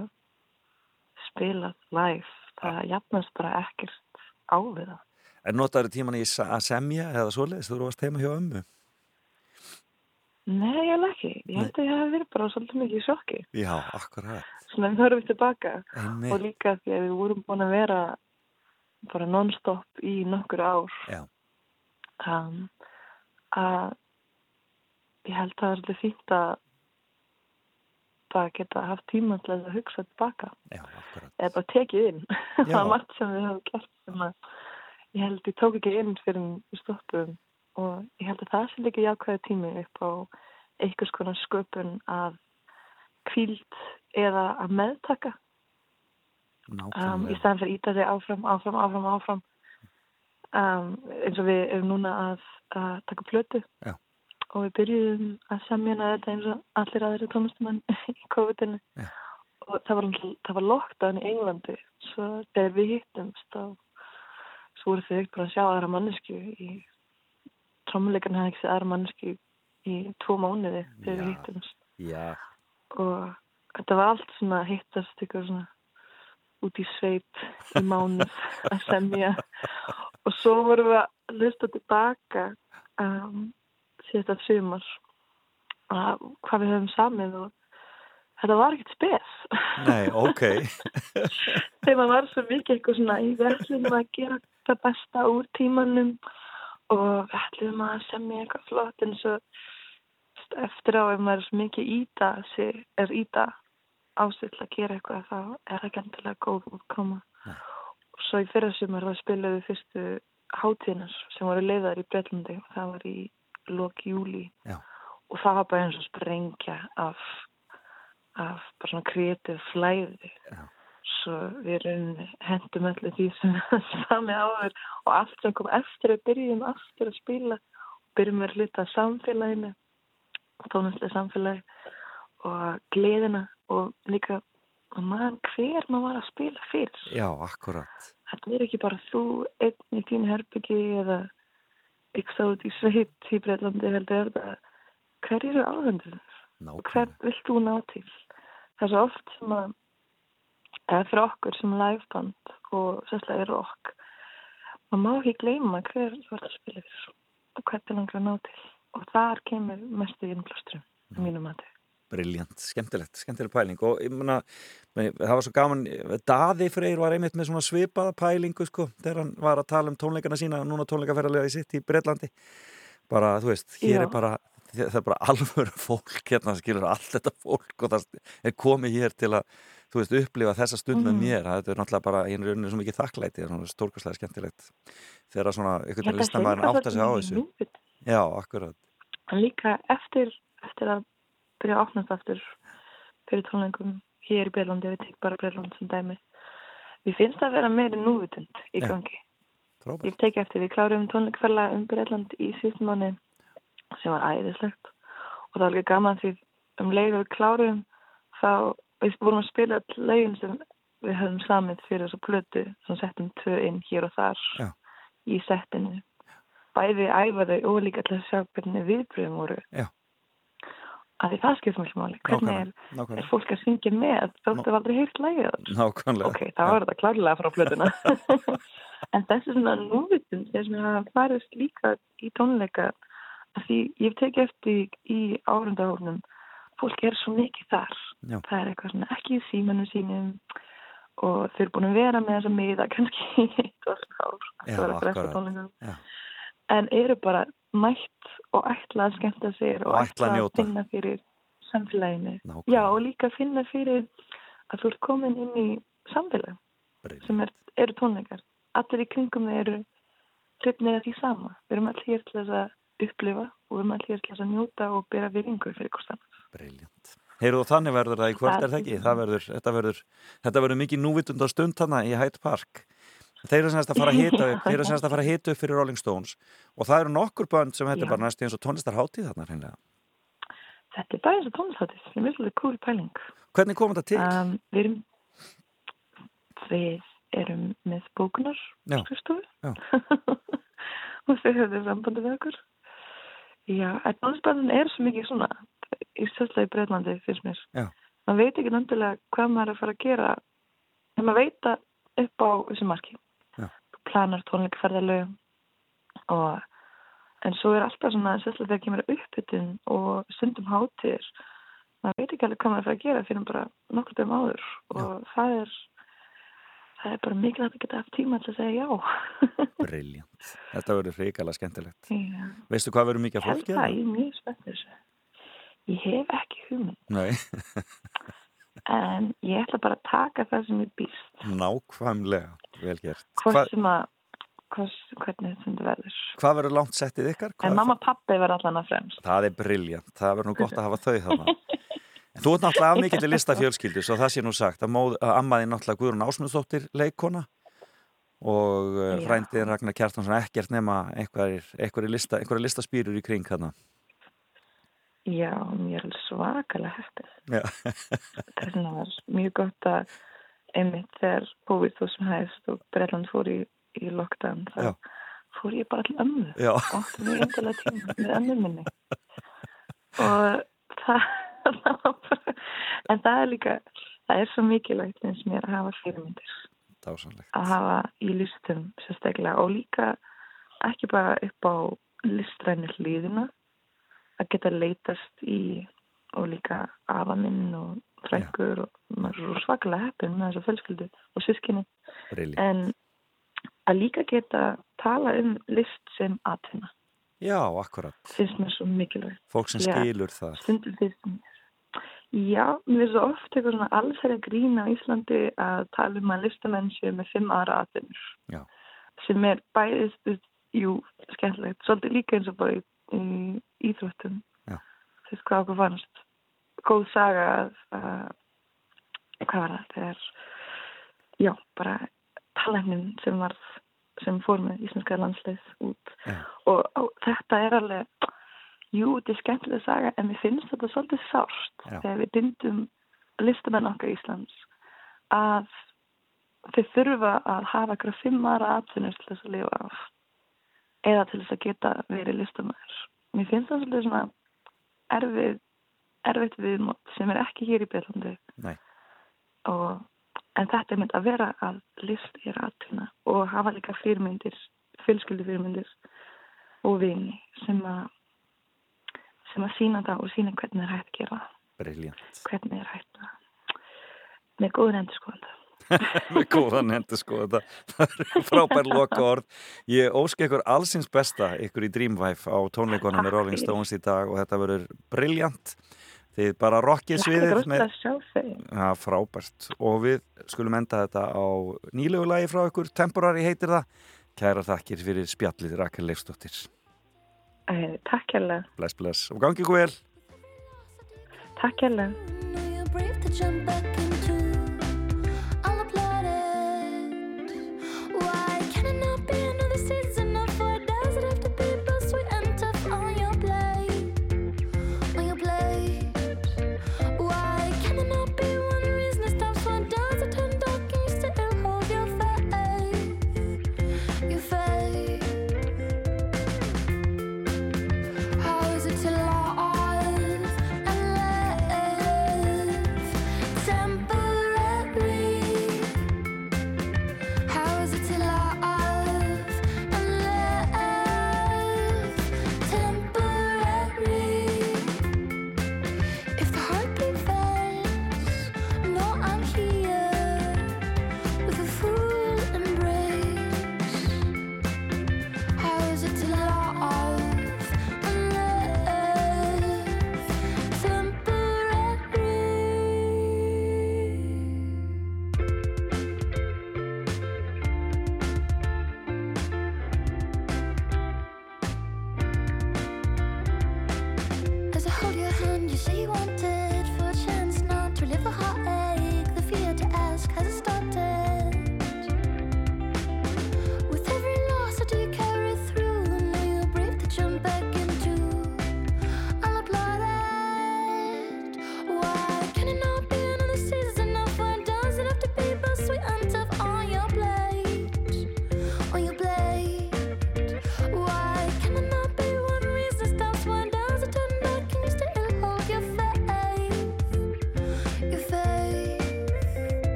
spilað live það jafnast bara ekkert á við það En notaður tíman í að semja eða svoleiðis þú varst heima hjá ömmu? Nei, ég held ekki, ég held að ég hef verið bara svolítið mikið í sjokki Já, akkurat. svona við höfum tilbaka Einmitt. og líka því að við vorum búin að vera bara non-stop í nokkur ár Já. Um, að ég held að það er svolítið fínt að bara geta haft tíma til að hugsa tilbaka. Já, eða bara tekið inn. (laughs) Það er margt sem við höfum gert sem að ég held ég tók ekki inn fyrir stoppum og ég held að það sé líka jákvæði tími upp á einhvers konar sköpun að kvíld eða að meðtaka. Um, í staðan fyrir íta þig áfram, áfram, áfram, áfram um, eins og við erum núna að, að taka plötu. Já. og við byrjuðum að semjana þetta eins og allir aðri tónlistumann (laughs) í COVID-inu. Já. og það var, var lockdown í Englandi. Svo þegar við hittumst og svo voru þau ekkert bara að sjá aðra mannesku í trómuleikarn hefði ekki séð aðra mannesku í tvo mánuði þegar við hittumst. Já, og þetta var allt svona hittast ykkur svona út í sveit í mánuð (laughs) að semja og svo vorum við að hlusta tilbaka um, síðast að sumar að hvað við höfum samið og þetta var ekkert spes. Nei, ok. (laughs) þegar maður var svo mikið eitthvað svona í verðlunum að gera það besta úr tímanum og við ætlum að semja eitthvað flott. En svo eftir á ef maður er svo mikið íta er íta á sig til að gera eitthvað þá er það ekki endilega góð útkoma. Og svo í fyrra sumar það spilaðu fyrstu hátíðinar sem voru leiðar í Breitlandi og það var í lok júli Já. og það var bara eins og sprengja af, af bara svona kreatív flæði. Svo við hendum allir því sem (laughs) sami áður og allt sem kom eftir að byrjum aftur að spila byrjum við að hluta samfélaginu tónastlega samfélagi og gleðina og líka að maður hver maður var að spila fyrir Já, akkurat. þetta er ekki bara þú einn í þínu herbyggi eða ykkur út í í Breitlandi heldur er hver eru áhendur og hvern vilt þú ná til? Það er svo oft sem að eða fyrir okkur sem liveband og sérslega rock maður má ekki gleyma hver þú ert að spila fyrir og hvern er langar að ná til. Og þar kemur mestu innblóstrum í mínum mati Briljant, skemmtilegt, skemmtileg pæling. Og ég meina, það var svo gaman Daði Freyr var einmitt með svona svipaða pælingu sko, þegar hann var að tala um tónleikana sína, núna tónleikaferðarlega í sitt í Breitlandi bara, þú veist, hér Já. er bara það er bara alvöru (laughs) fólk hérna, skilur allt þetta fólk og það er komið hér til að, þú veist, upplifa þessa stund með Mhm. mér, þetta er náttúrulega bara einu rauninni svo mikið þakklæti, það er svona stórkastlega skemmtilegt þegar svona, einhvern veginn listamæðin átta sig á þessu. Já, akkurat. Líka eftir, eftir að byrja að opnast aftur fyrir tónleikum hér í Breitlandi, við tek bara Breitland sem dæmi við finnst að vera meiri núvitund í gangi Frábært. ég tek eftir, við klárum tónleikferla um Breitland í síðustum mánu sem var æðislegt og það var líka gaman því um leið við klárum þá við vorum að spila all lögin sem við höfum samið fyrir þessu plötu sem settum tvö inn hér og þar Já. í settinu bæði æfaðu og líka til að sjá hvernig viðbröðum voru Já. Að því það skiptir mjög máli. Hvernig er, Nákvæmlega, er fólk að syngja með? Þóttu við aldrei heyrt lægið ok, þá er þetta klárlega frá plötuna. (laughs) En þessi svona þeir sem hafa farist líka í tónleika. Að því ég hef tekið eftir í, árundahófnum fólk er svo mikið þar. Já. það er eitthvað svona ekki í símanu sínum og þau eru búin að vera með þessa miða kannski eitt og ár. Já, það var að akkurat. tónleikum. Já. En eru bara mætt og ætla að skemmta sér og, Og ætla að njóta. finna fyrir samfélaginu Nákvæmlega. já og líka finna fyrir að þú ert komin inn í samfélag Brilliant. sem er, eru tónleikar allir í kringum þið eru hrifnir að því sama við erum allir hér til þess að upplifa og við erum allir hér til þess að njóta og bera viðingu fyrir hvort annað Briljant. Heyrðu og þannig verður það í Það- er það ekki? Það verður, þetta verður, þetta verður mikið núvitund á stund hana í Hyde Park. Þeir eru semst að fara að hita upp, þeir eru semst að (laughs) fara að hita upp fyrir Rolling Stones. Og það eru nokkur bönd sem þetta er bara næstu eins og tónlistarhátíð þarna hreinlega. þetta er bara eins og tónlistáttis ég er mjög svolítið cool pæling. Hvernig kom þetta til? um, við erum við erum með bókunar (laughs) og þau höfðu sambandi við okkur. Já, að tónlistbandin er svo mikið svona í sérslega í Breitlandi finnst mér. Já. maður veit ekki nandilega hvað maður er að fara að gera. En maður veit að upp á þessu marki planar tónleikaferðalög og en svo er alltaf svona sérslega þegar kemur uppbytun og stundum hátir maður veit ekki alveg hvað maður er að að gera fyrir bara nokkur dögum áður og það er það er bara mikilvægt að geta haft tíma til að segja já (laughs) Briljant. Þetta verður hrikalega skemmtilegt. Já. Veistu hvað verður mikið af held fólki? það, ég er mjög spennt fyrir þessu ég hef ekki hugmynd Nei, (laughs) en ég ætla bara að taka það sem ég býst nákvæmlega. Vel gert. hvort sem að hvers, hvernig þetta verður hvað verður langt settið ykkar? En mamma og pappi verður allan að fremst Það er briljant, það verður nú gott að hafa þau þarna. (laughs) En þú ert náttúrulega af mikill lista fjölskyldu, svo það sé nú sagt að, móð, að ammaði náttúrulega Guðrún Ásmundsdóttir leikona og Já. frændiðin Ragnar Kjartansson ekkert nema einhverjir, einhverjir, lista, einhverjir listaspýrur í kring hana. Já, mér er svakalega Já, þess vegna var mjög gott að einmitt þegar COVID þú sem hægst og Breitland fór í, í lockdown þá fór ég bara til ömmu. Og átti mjög endilega tíma með ömmu minni. Og það, (laughs) það var bara en það er líka það er svo mikilvægt eins mér að hafa fyrirmyndir. Dásanlegt. að hafa í listum sérstaklega og líka ekki bara upp á listræni hlýðina að geta leitast í og líka afa minn og frængur og maður er svo svakalega heppin með þessa fjölskyldu og sískinni Briljant. en að líka geta tala um list sem atvinna Já, akkurat. finnst mér svo mikilvægt Fólk sem Já. skilur það. stundum finnst mér Já, mér finnst svo oft eitthvað svona allsherja grín á Íslandi að tala um að listamenn séu með fimm aðra atvinnur Já. sem er bæðist, jú, skemmtilegt svolítið líka eins og bara í, íþróttum. Þú veist hvað okkur fannst. Góð saga að, að hvað var það, þegar já, bara talæknin sem var sem fór með íslenska landslið út. Já. og, og þetta er alveg jú, þetta er skemmtilega saga en mér finnst þetta svolítið sárt Já. þegar við bindum listamenn okkar Íslands að þau þurfa að hafa aðra atvinnur til þess að lifa af eða til þess að geta verið listamæður mér finnst það svolítið svona erfið erfitt viðmót sem er ekki hér í Bellandi Nei. og en þetta er mynd að vera að list er atvinna og hafa líka fyrirmyndir fjölskyldu fyrirmyndir og vini sem að sem að sína það og sína hvernig er hægt að gera það, Briljant. hvernig er hægt að með góður endur skoðanda (laughs) með góðan hendur sko það er frábær loka orð ég óska ykkur allsins besta ykkur í Dreamwife á tónleikonum með Rolling. Stones í dag og þetta verður briljant. Þið bara rockið sviðið með ja, frábært. Og við skulum enda þetta á nýlegu lagi frá ykkur. Temporary heitir það. Kæra þakkir fyrir spjallið Rakel Leifsdóttir. Eh, Takk hérlega, bless bless. Og gangi ykkur vel. Takk hérlega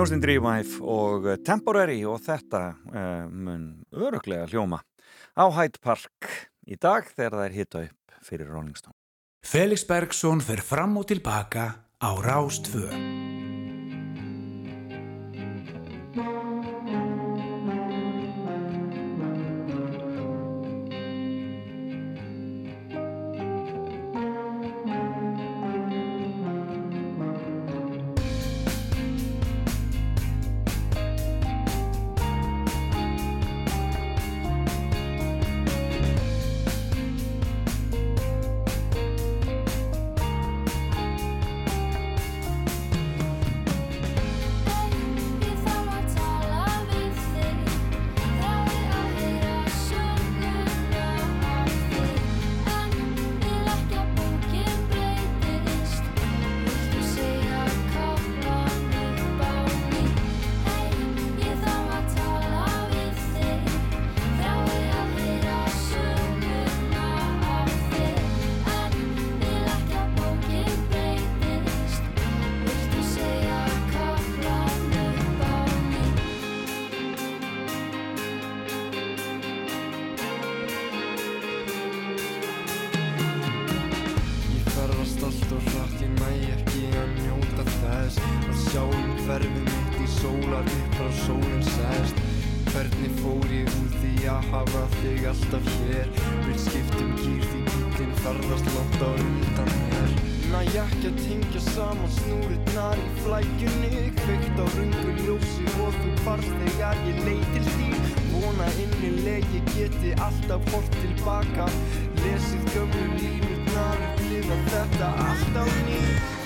Hljómsnýn Dreamwife og eh, Temporary og þetta uh, mun öruglega hljóma á Hyde Park í dag þegar það er hitta upp fyrir Rolling Stone. Felix Bergson fer fram og tilbaka á Rástföð. í sólar uppra sólinn sæst. Hvernig fór ég úr því að hafa þig alltaf hér? Við skiptum kýr því bílinn ferðast látt á undan hér Næ ekki að tengja saman snúrutnar í flækunni Kveikt á rungu ljósi og þú barst þegar ég leið til því Vona innileg ég geti alltaf hort tilbaka Lesið gömur línutnar og bliða þetta alltaf nýtt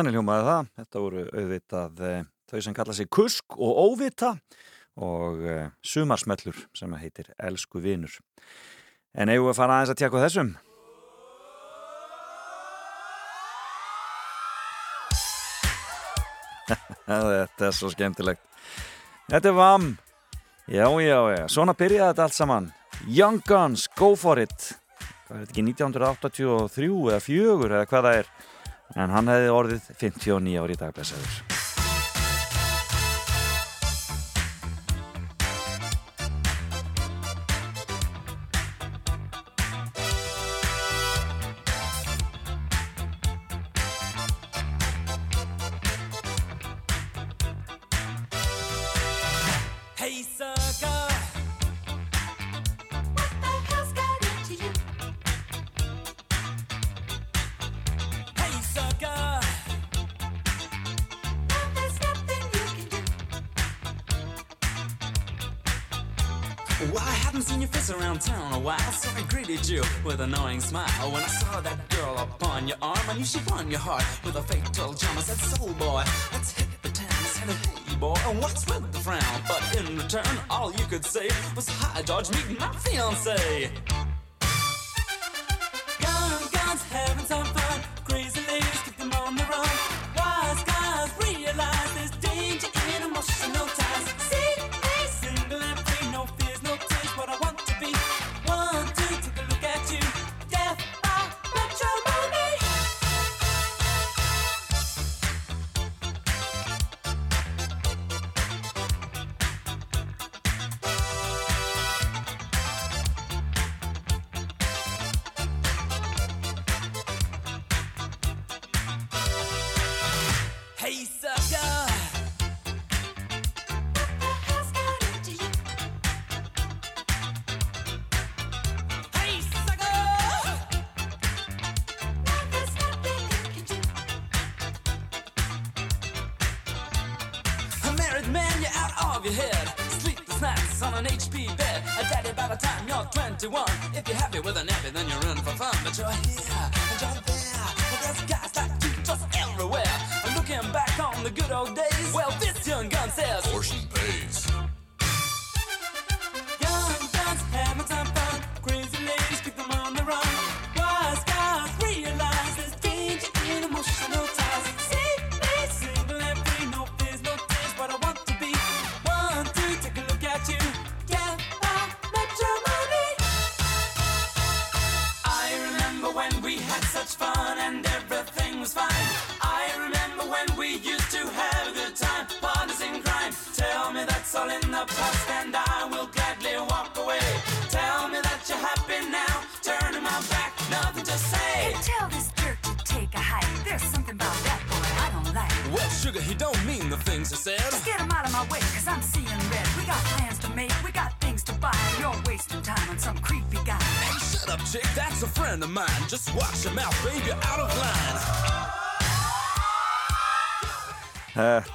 Þannig hljómaði það. Þetta voru auðvitað eh, þau sem kalla sig Kusk og Óvita og eh, Sumarsmellur sem heitir Elsku vinur. En eigum við að fara aðeins að tjekka þessum? (laughs) Þetta er svo skemmtilegt. Þetta er VAM. Já, já, já. Svona byrjaði þetta allt saman. Young Guns, go for it. Hvað er ekki 1983 eða 4 eða hvað það er? En hann hefði orðið 59 ári í dag, blessaður.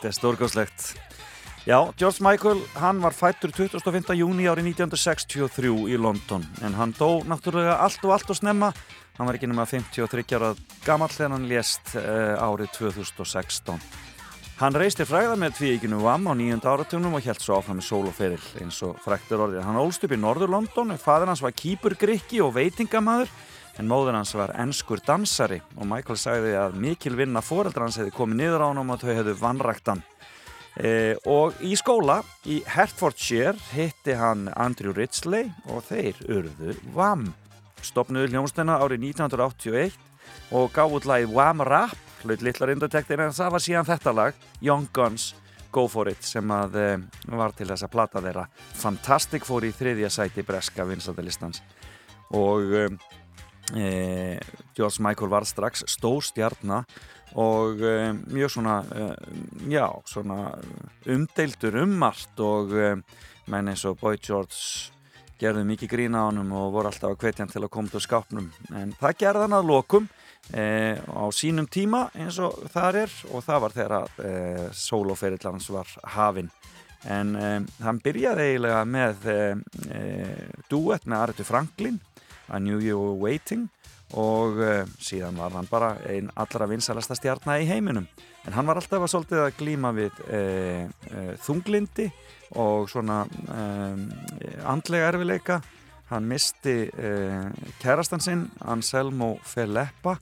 Þetta er stórgóðslegt. Já, George Michael, hann var fættur 25. júni árið 1963 í London, en hann dó náttúrulega allt og allt og snemma. Hann var ekki nema 53 ára gamall þegar hann lést uh, árið 2016. Hann reistir fræða með tvíikinu VAM á nýjönda áratunum og held svo áfram með sóloferill eins og fræktur orðið. Hann ólst upp í Norður London, fadur hans var kýpurgrykki og veitingamaður, en móður hans var enskur dansari og Michael sagði að mikil vinna foreldra hans hefði komið niður á hann og þau hefðu vannrækt hann. Eh, og í skóla í Hertfordshire hitti hann Andrew Ridgely og þeir urðu VAM. Stopnuðu hljómsdena árið 1981 og gáð út lagið Wham Rap, hlaut litlar undartektir en það var síðan þetta lag, Young Guns, Go For It, sem að e, var til þess að plata þeirra. Fantastic fór í þriðja sæti breska vinsaldalistans og e, e, George Michael var strax stór stjarnar og e, mjög svona, e, já, svona umdeildur um margt og menn eins og Boy George gerðu mikið grína á honum og voru alltaf að hvetja hann til að koma til skápnum. En það gerði hann að lokum á sínum tíma eins og það er og það var þegar sólóferillans var hafinn. En hann byrjaði eiginlega með duett með Aretu Franklin I Knew You Were Waiting og uh, síðan var hann bara einn allra vinsalasta stjarnar í heiminum. En hann var alltaf að svolítið að glíma við uh, uh, þunglindi og svona andlega erfileika hann misti kærastan sinn Anselmo Feleppa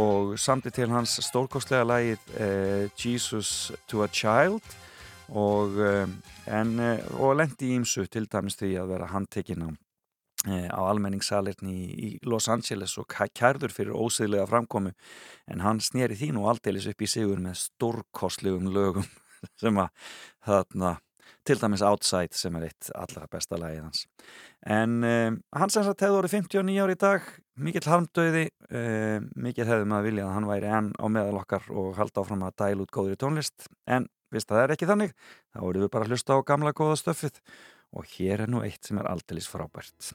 og samti til hans stórkostlega lagið uh, Jesus to a Child og, og lendi ímsu til dæmis því að vera handtekinn á, á almenningssalirni í, Los Angeles og kæ- kærður fyrir ósýðlega framkomu en hann sneri því nú aldeilis upp í sigur með stórkostlegum lögum (laughs) sem að þarna til dæmis Outside sem er eitt allra besta lagið hans. En um, hann sem sagt hefði orðið 59 ári í dag mikill harmdauði um, mikill hefði maður viljað að hann væri enn á meðal okkar og halda áfram að dæla út góðri tónlist en vist það er ekki þannig þá vorum við bara að hlusta á gamla góða stöffið og hér er nú eitt sem er aldeilis frábært.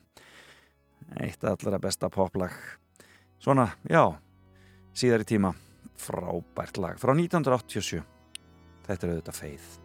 Eitt allra besta poplag. Svona, já síðar í tíma. Frábært lag frá 1987 þetta er auðvitað feið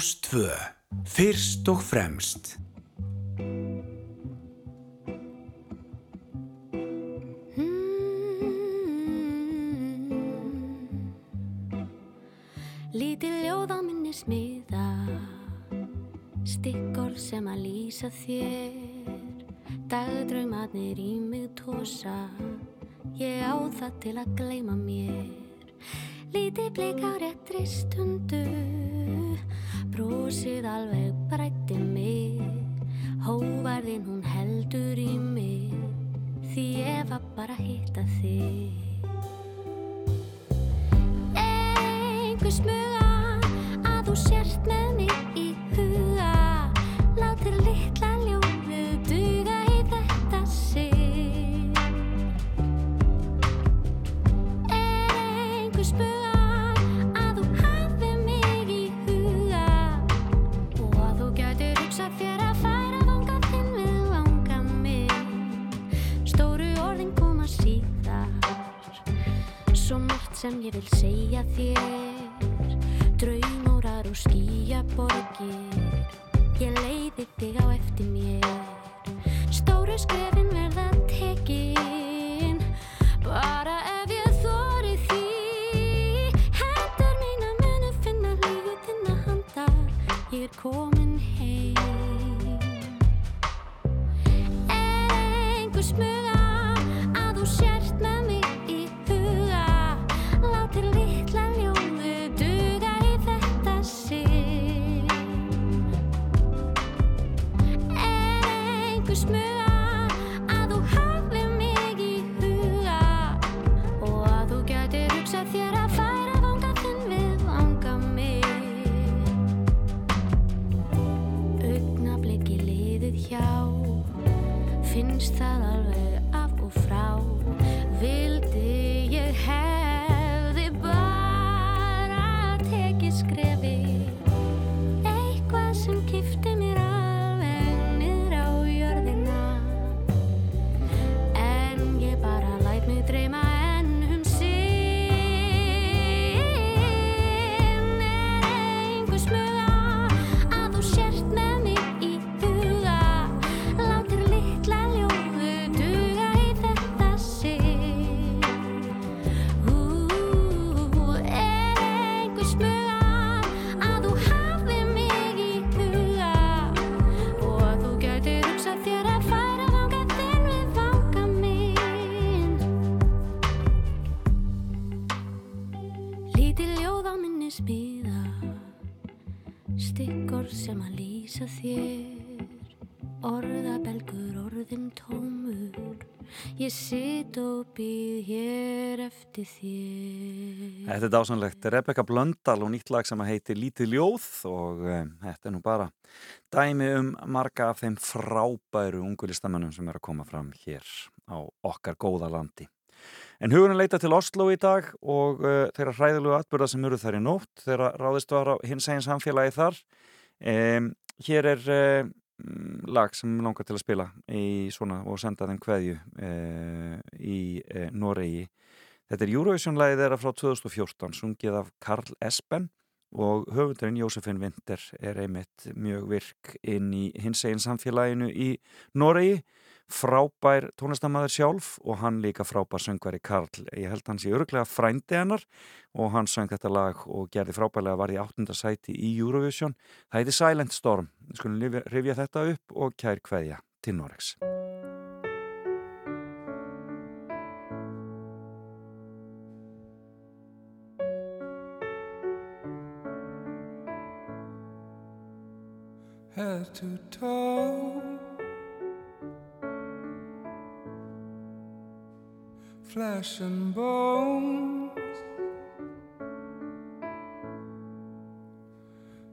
Rás 2. Fyrst og fremst. Lítið ljóð á minni smiða Stikkorð sem að lýsa þér Dagdraumarnir í mig tósa Ég á það til að gleyma mér Lítið blik á réttri stundu Brosið alveg brætti mig. Hóvarðin hún heldur í mig Því ég var bara að hitta þig. Einhver smuga að þú sért með mig í huga. Látir litla sem ég vil segja þér. Draumórar og skýjaborgir Ég leiði þig á eftir mér. Stóru skrefin verða tekin Bara ef ég þóri því. Hendur mína munu finna lífið þinna handa Ég er komin eftir þér Þetta er dásanlegt. Rebecca Blöndal og nýtt lag sem heitir Lítið ljóð og um, þetta er nú bara dæmi um marga af þeim frábæru ungulistamennum sem er að koma fram hér á okkar góða landi. En hugurinn leita til Oslo í dag og uh, þeirra hræðilegu atbyrða sem eru þar í nótt þeirra ráðist var á hins eginn samfélagi þar. Um, hér er uh, lag sem langar til að spila í svona og senda þeim kveðju uh, í Noregi. Þetta er Eurovision-lagið þeirra frá 2014, sungið af Karl Espen og höfundurinn Jósefin Winter er einmitt mjög virk inn í hins eginn samfélaginu í Noregi. Frábær tónlistamæður sjálf og hann líka frábær söngvari Karl. Ég held hans í öruglega frændi hennar og hann söng þetta lag og gerði frábærlega var í áttunda sæti í Eurovision. Það heiti Silent Storm. Skulum rifja- þetta upp og kær kveðja til Noregs head to toe. Flesh and bones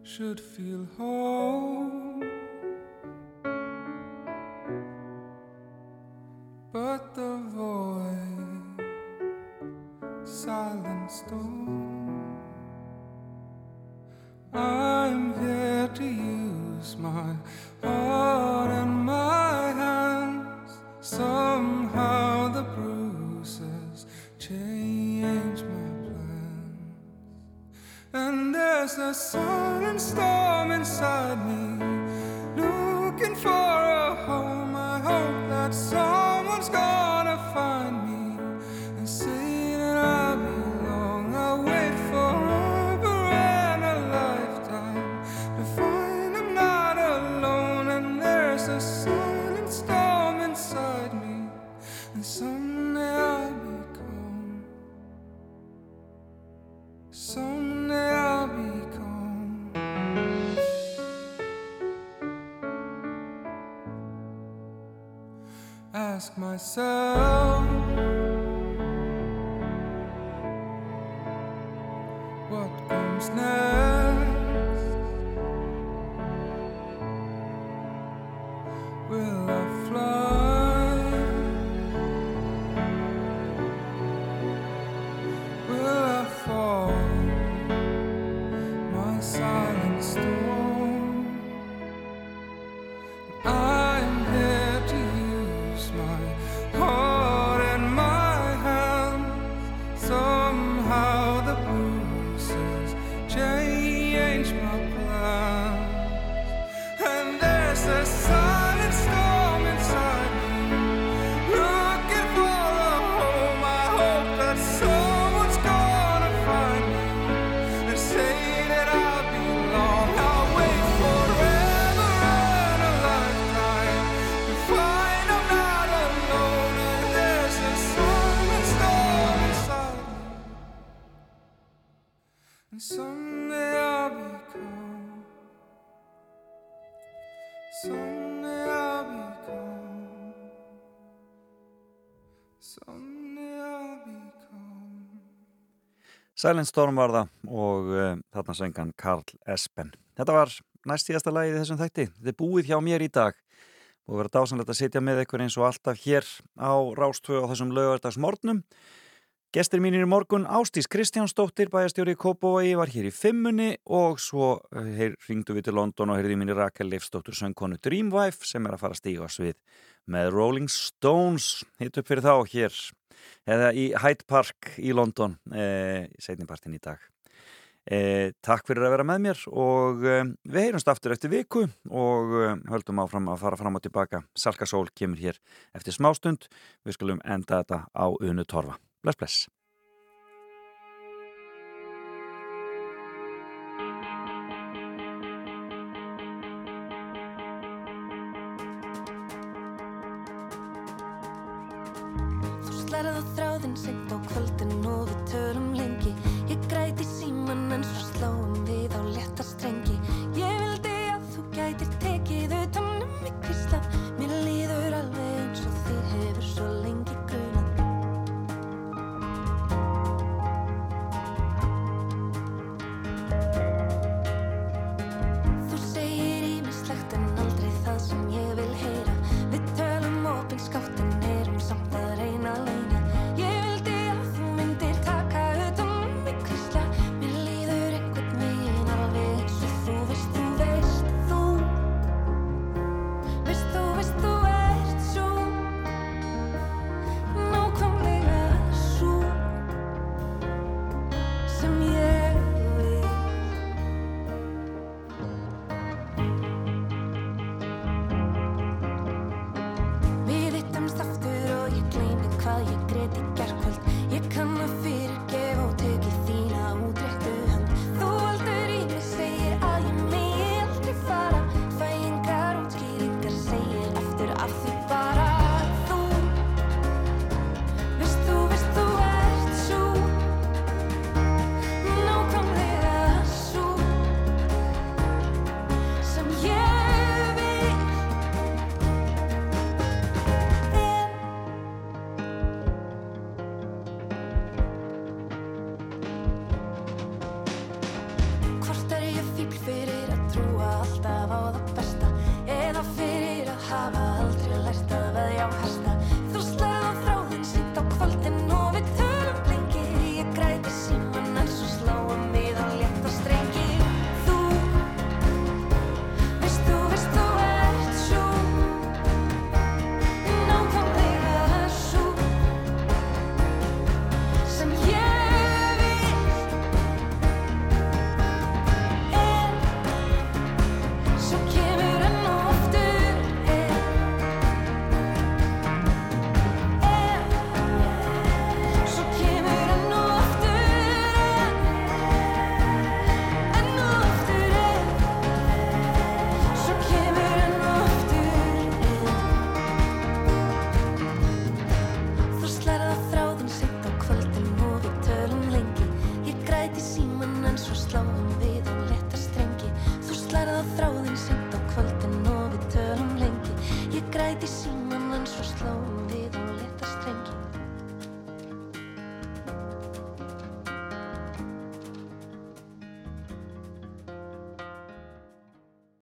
should feel whole, myself Silent Storm var það og uh, þarna söngan Karl Espen. Þetta var næst síðasta lagið í þessum þætti. Þetta er búið hjá mér í dag og verið dásanlegt að sitja með ykkur eins og alltaf hér á Rástvö á þessum lögardagsmorgnum. Gestir mínir í morgun, Ástís Kristjánsdóttir, bæjastjóri í Kópavogi, var hér í fimmunni og svo uh, ringdu við til London og heyrði mínir Rakel Leifsdóttur söngkonu Dreamwife sem er að fara að stíga svið með Rolling Stones. Hitt upp fyrir þá hér eða í Hyde Park í London eh, setnipartin í dag. Eh, takk fyrir að vera með mér og eh, við heyrumst aftur eftir viku og eh, höldum áfram að fara fram og tilbaka. Salka Sól kemur hér eftir smástund. Við skulum enda þetta á Unu Torfa. Bless, bless.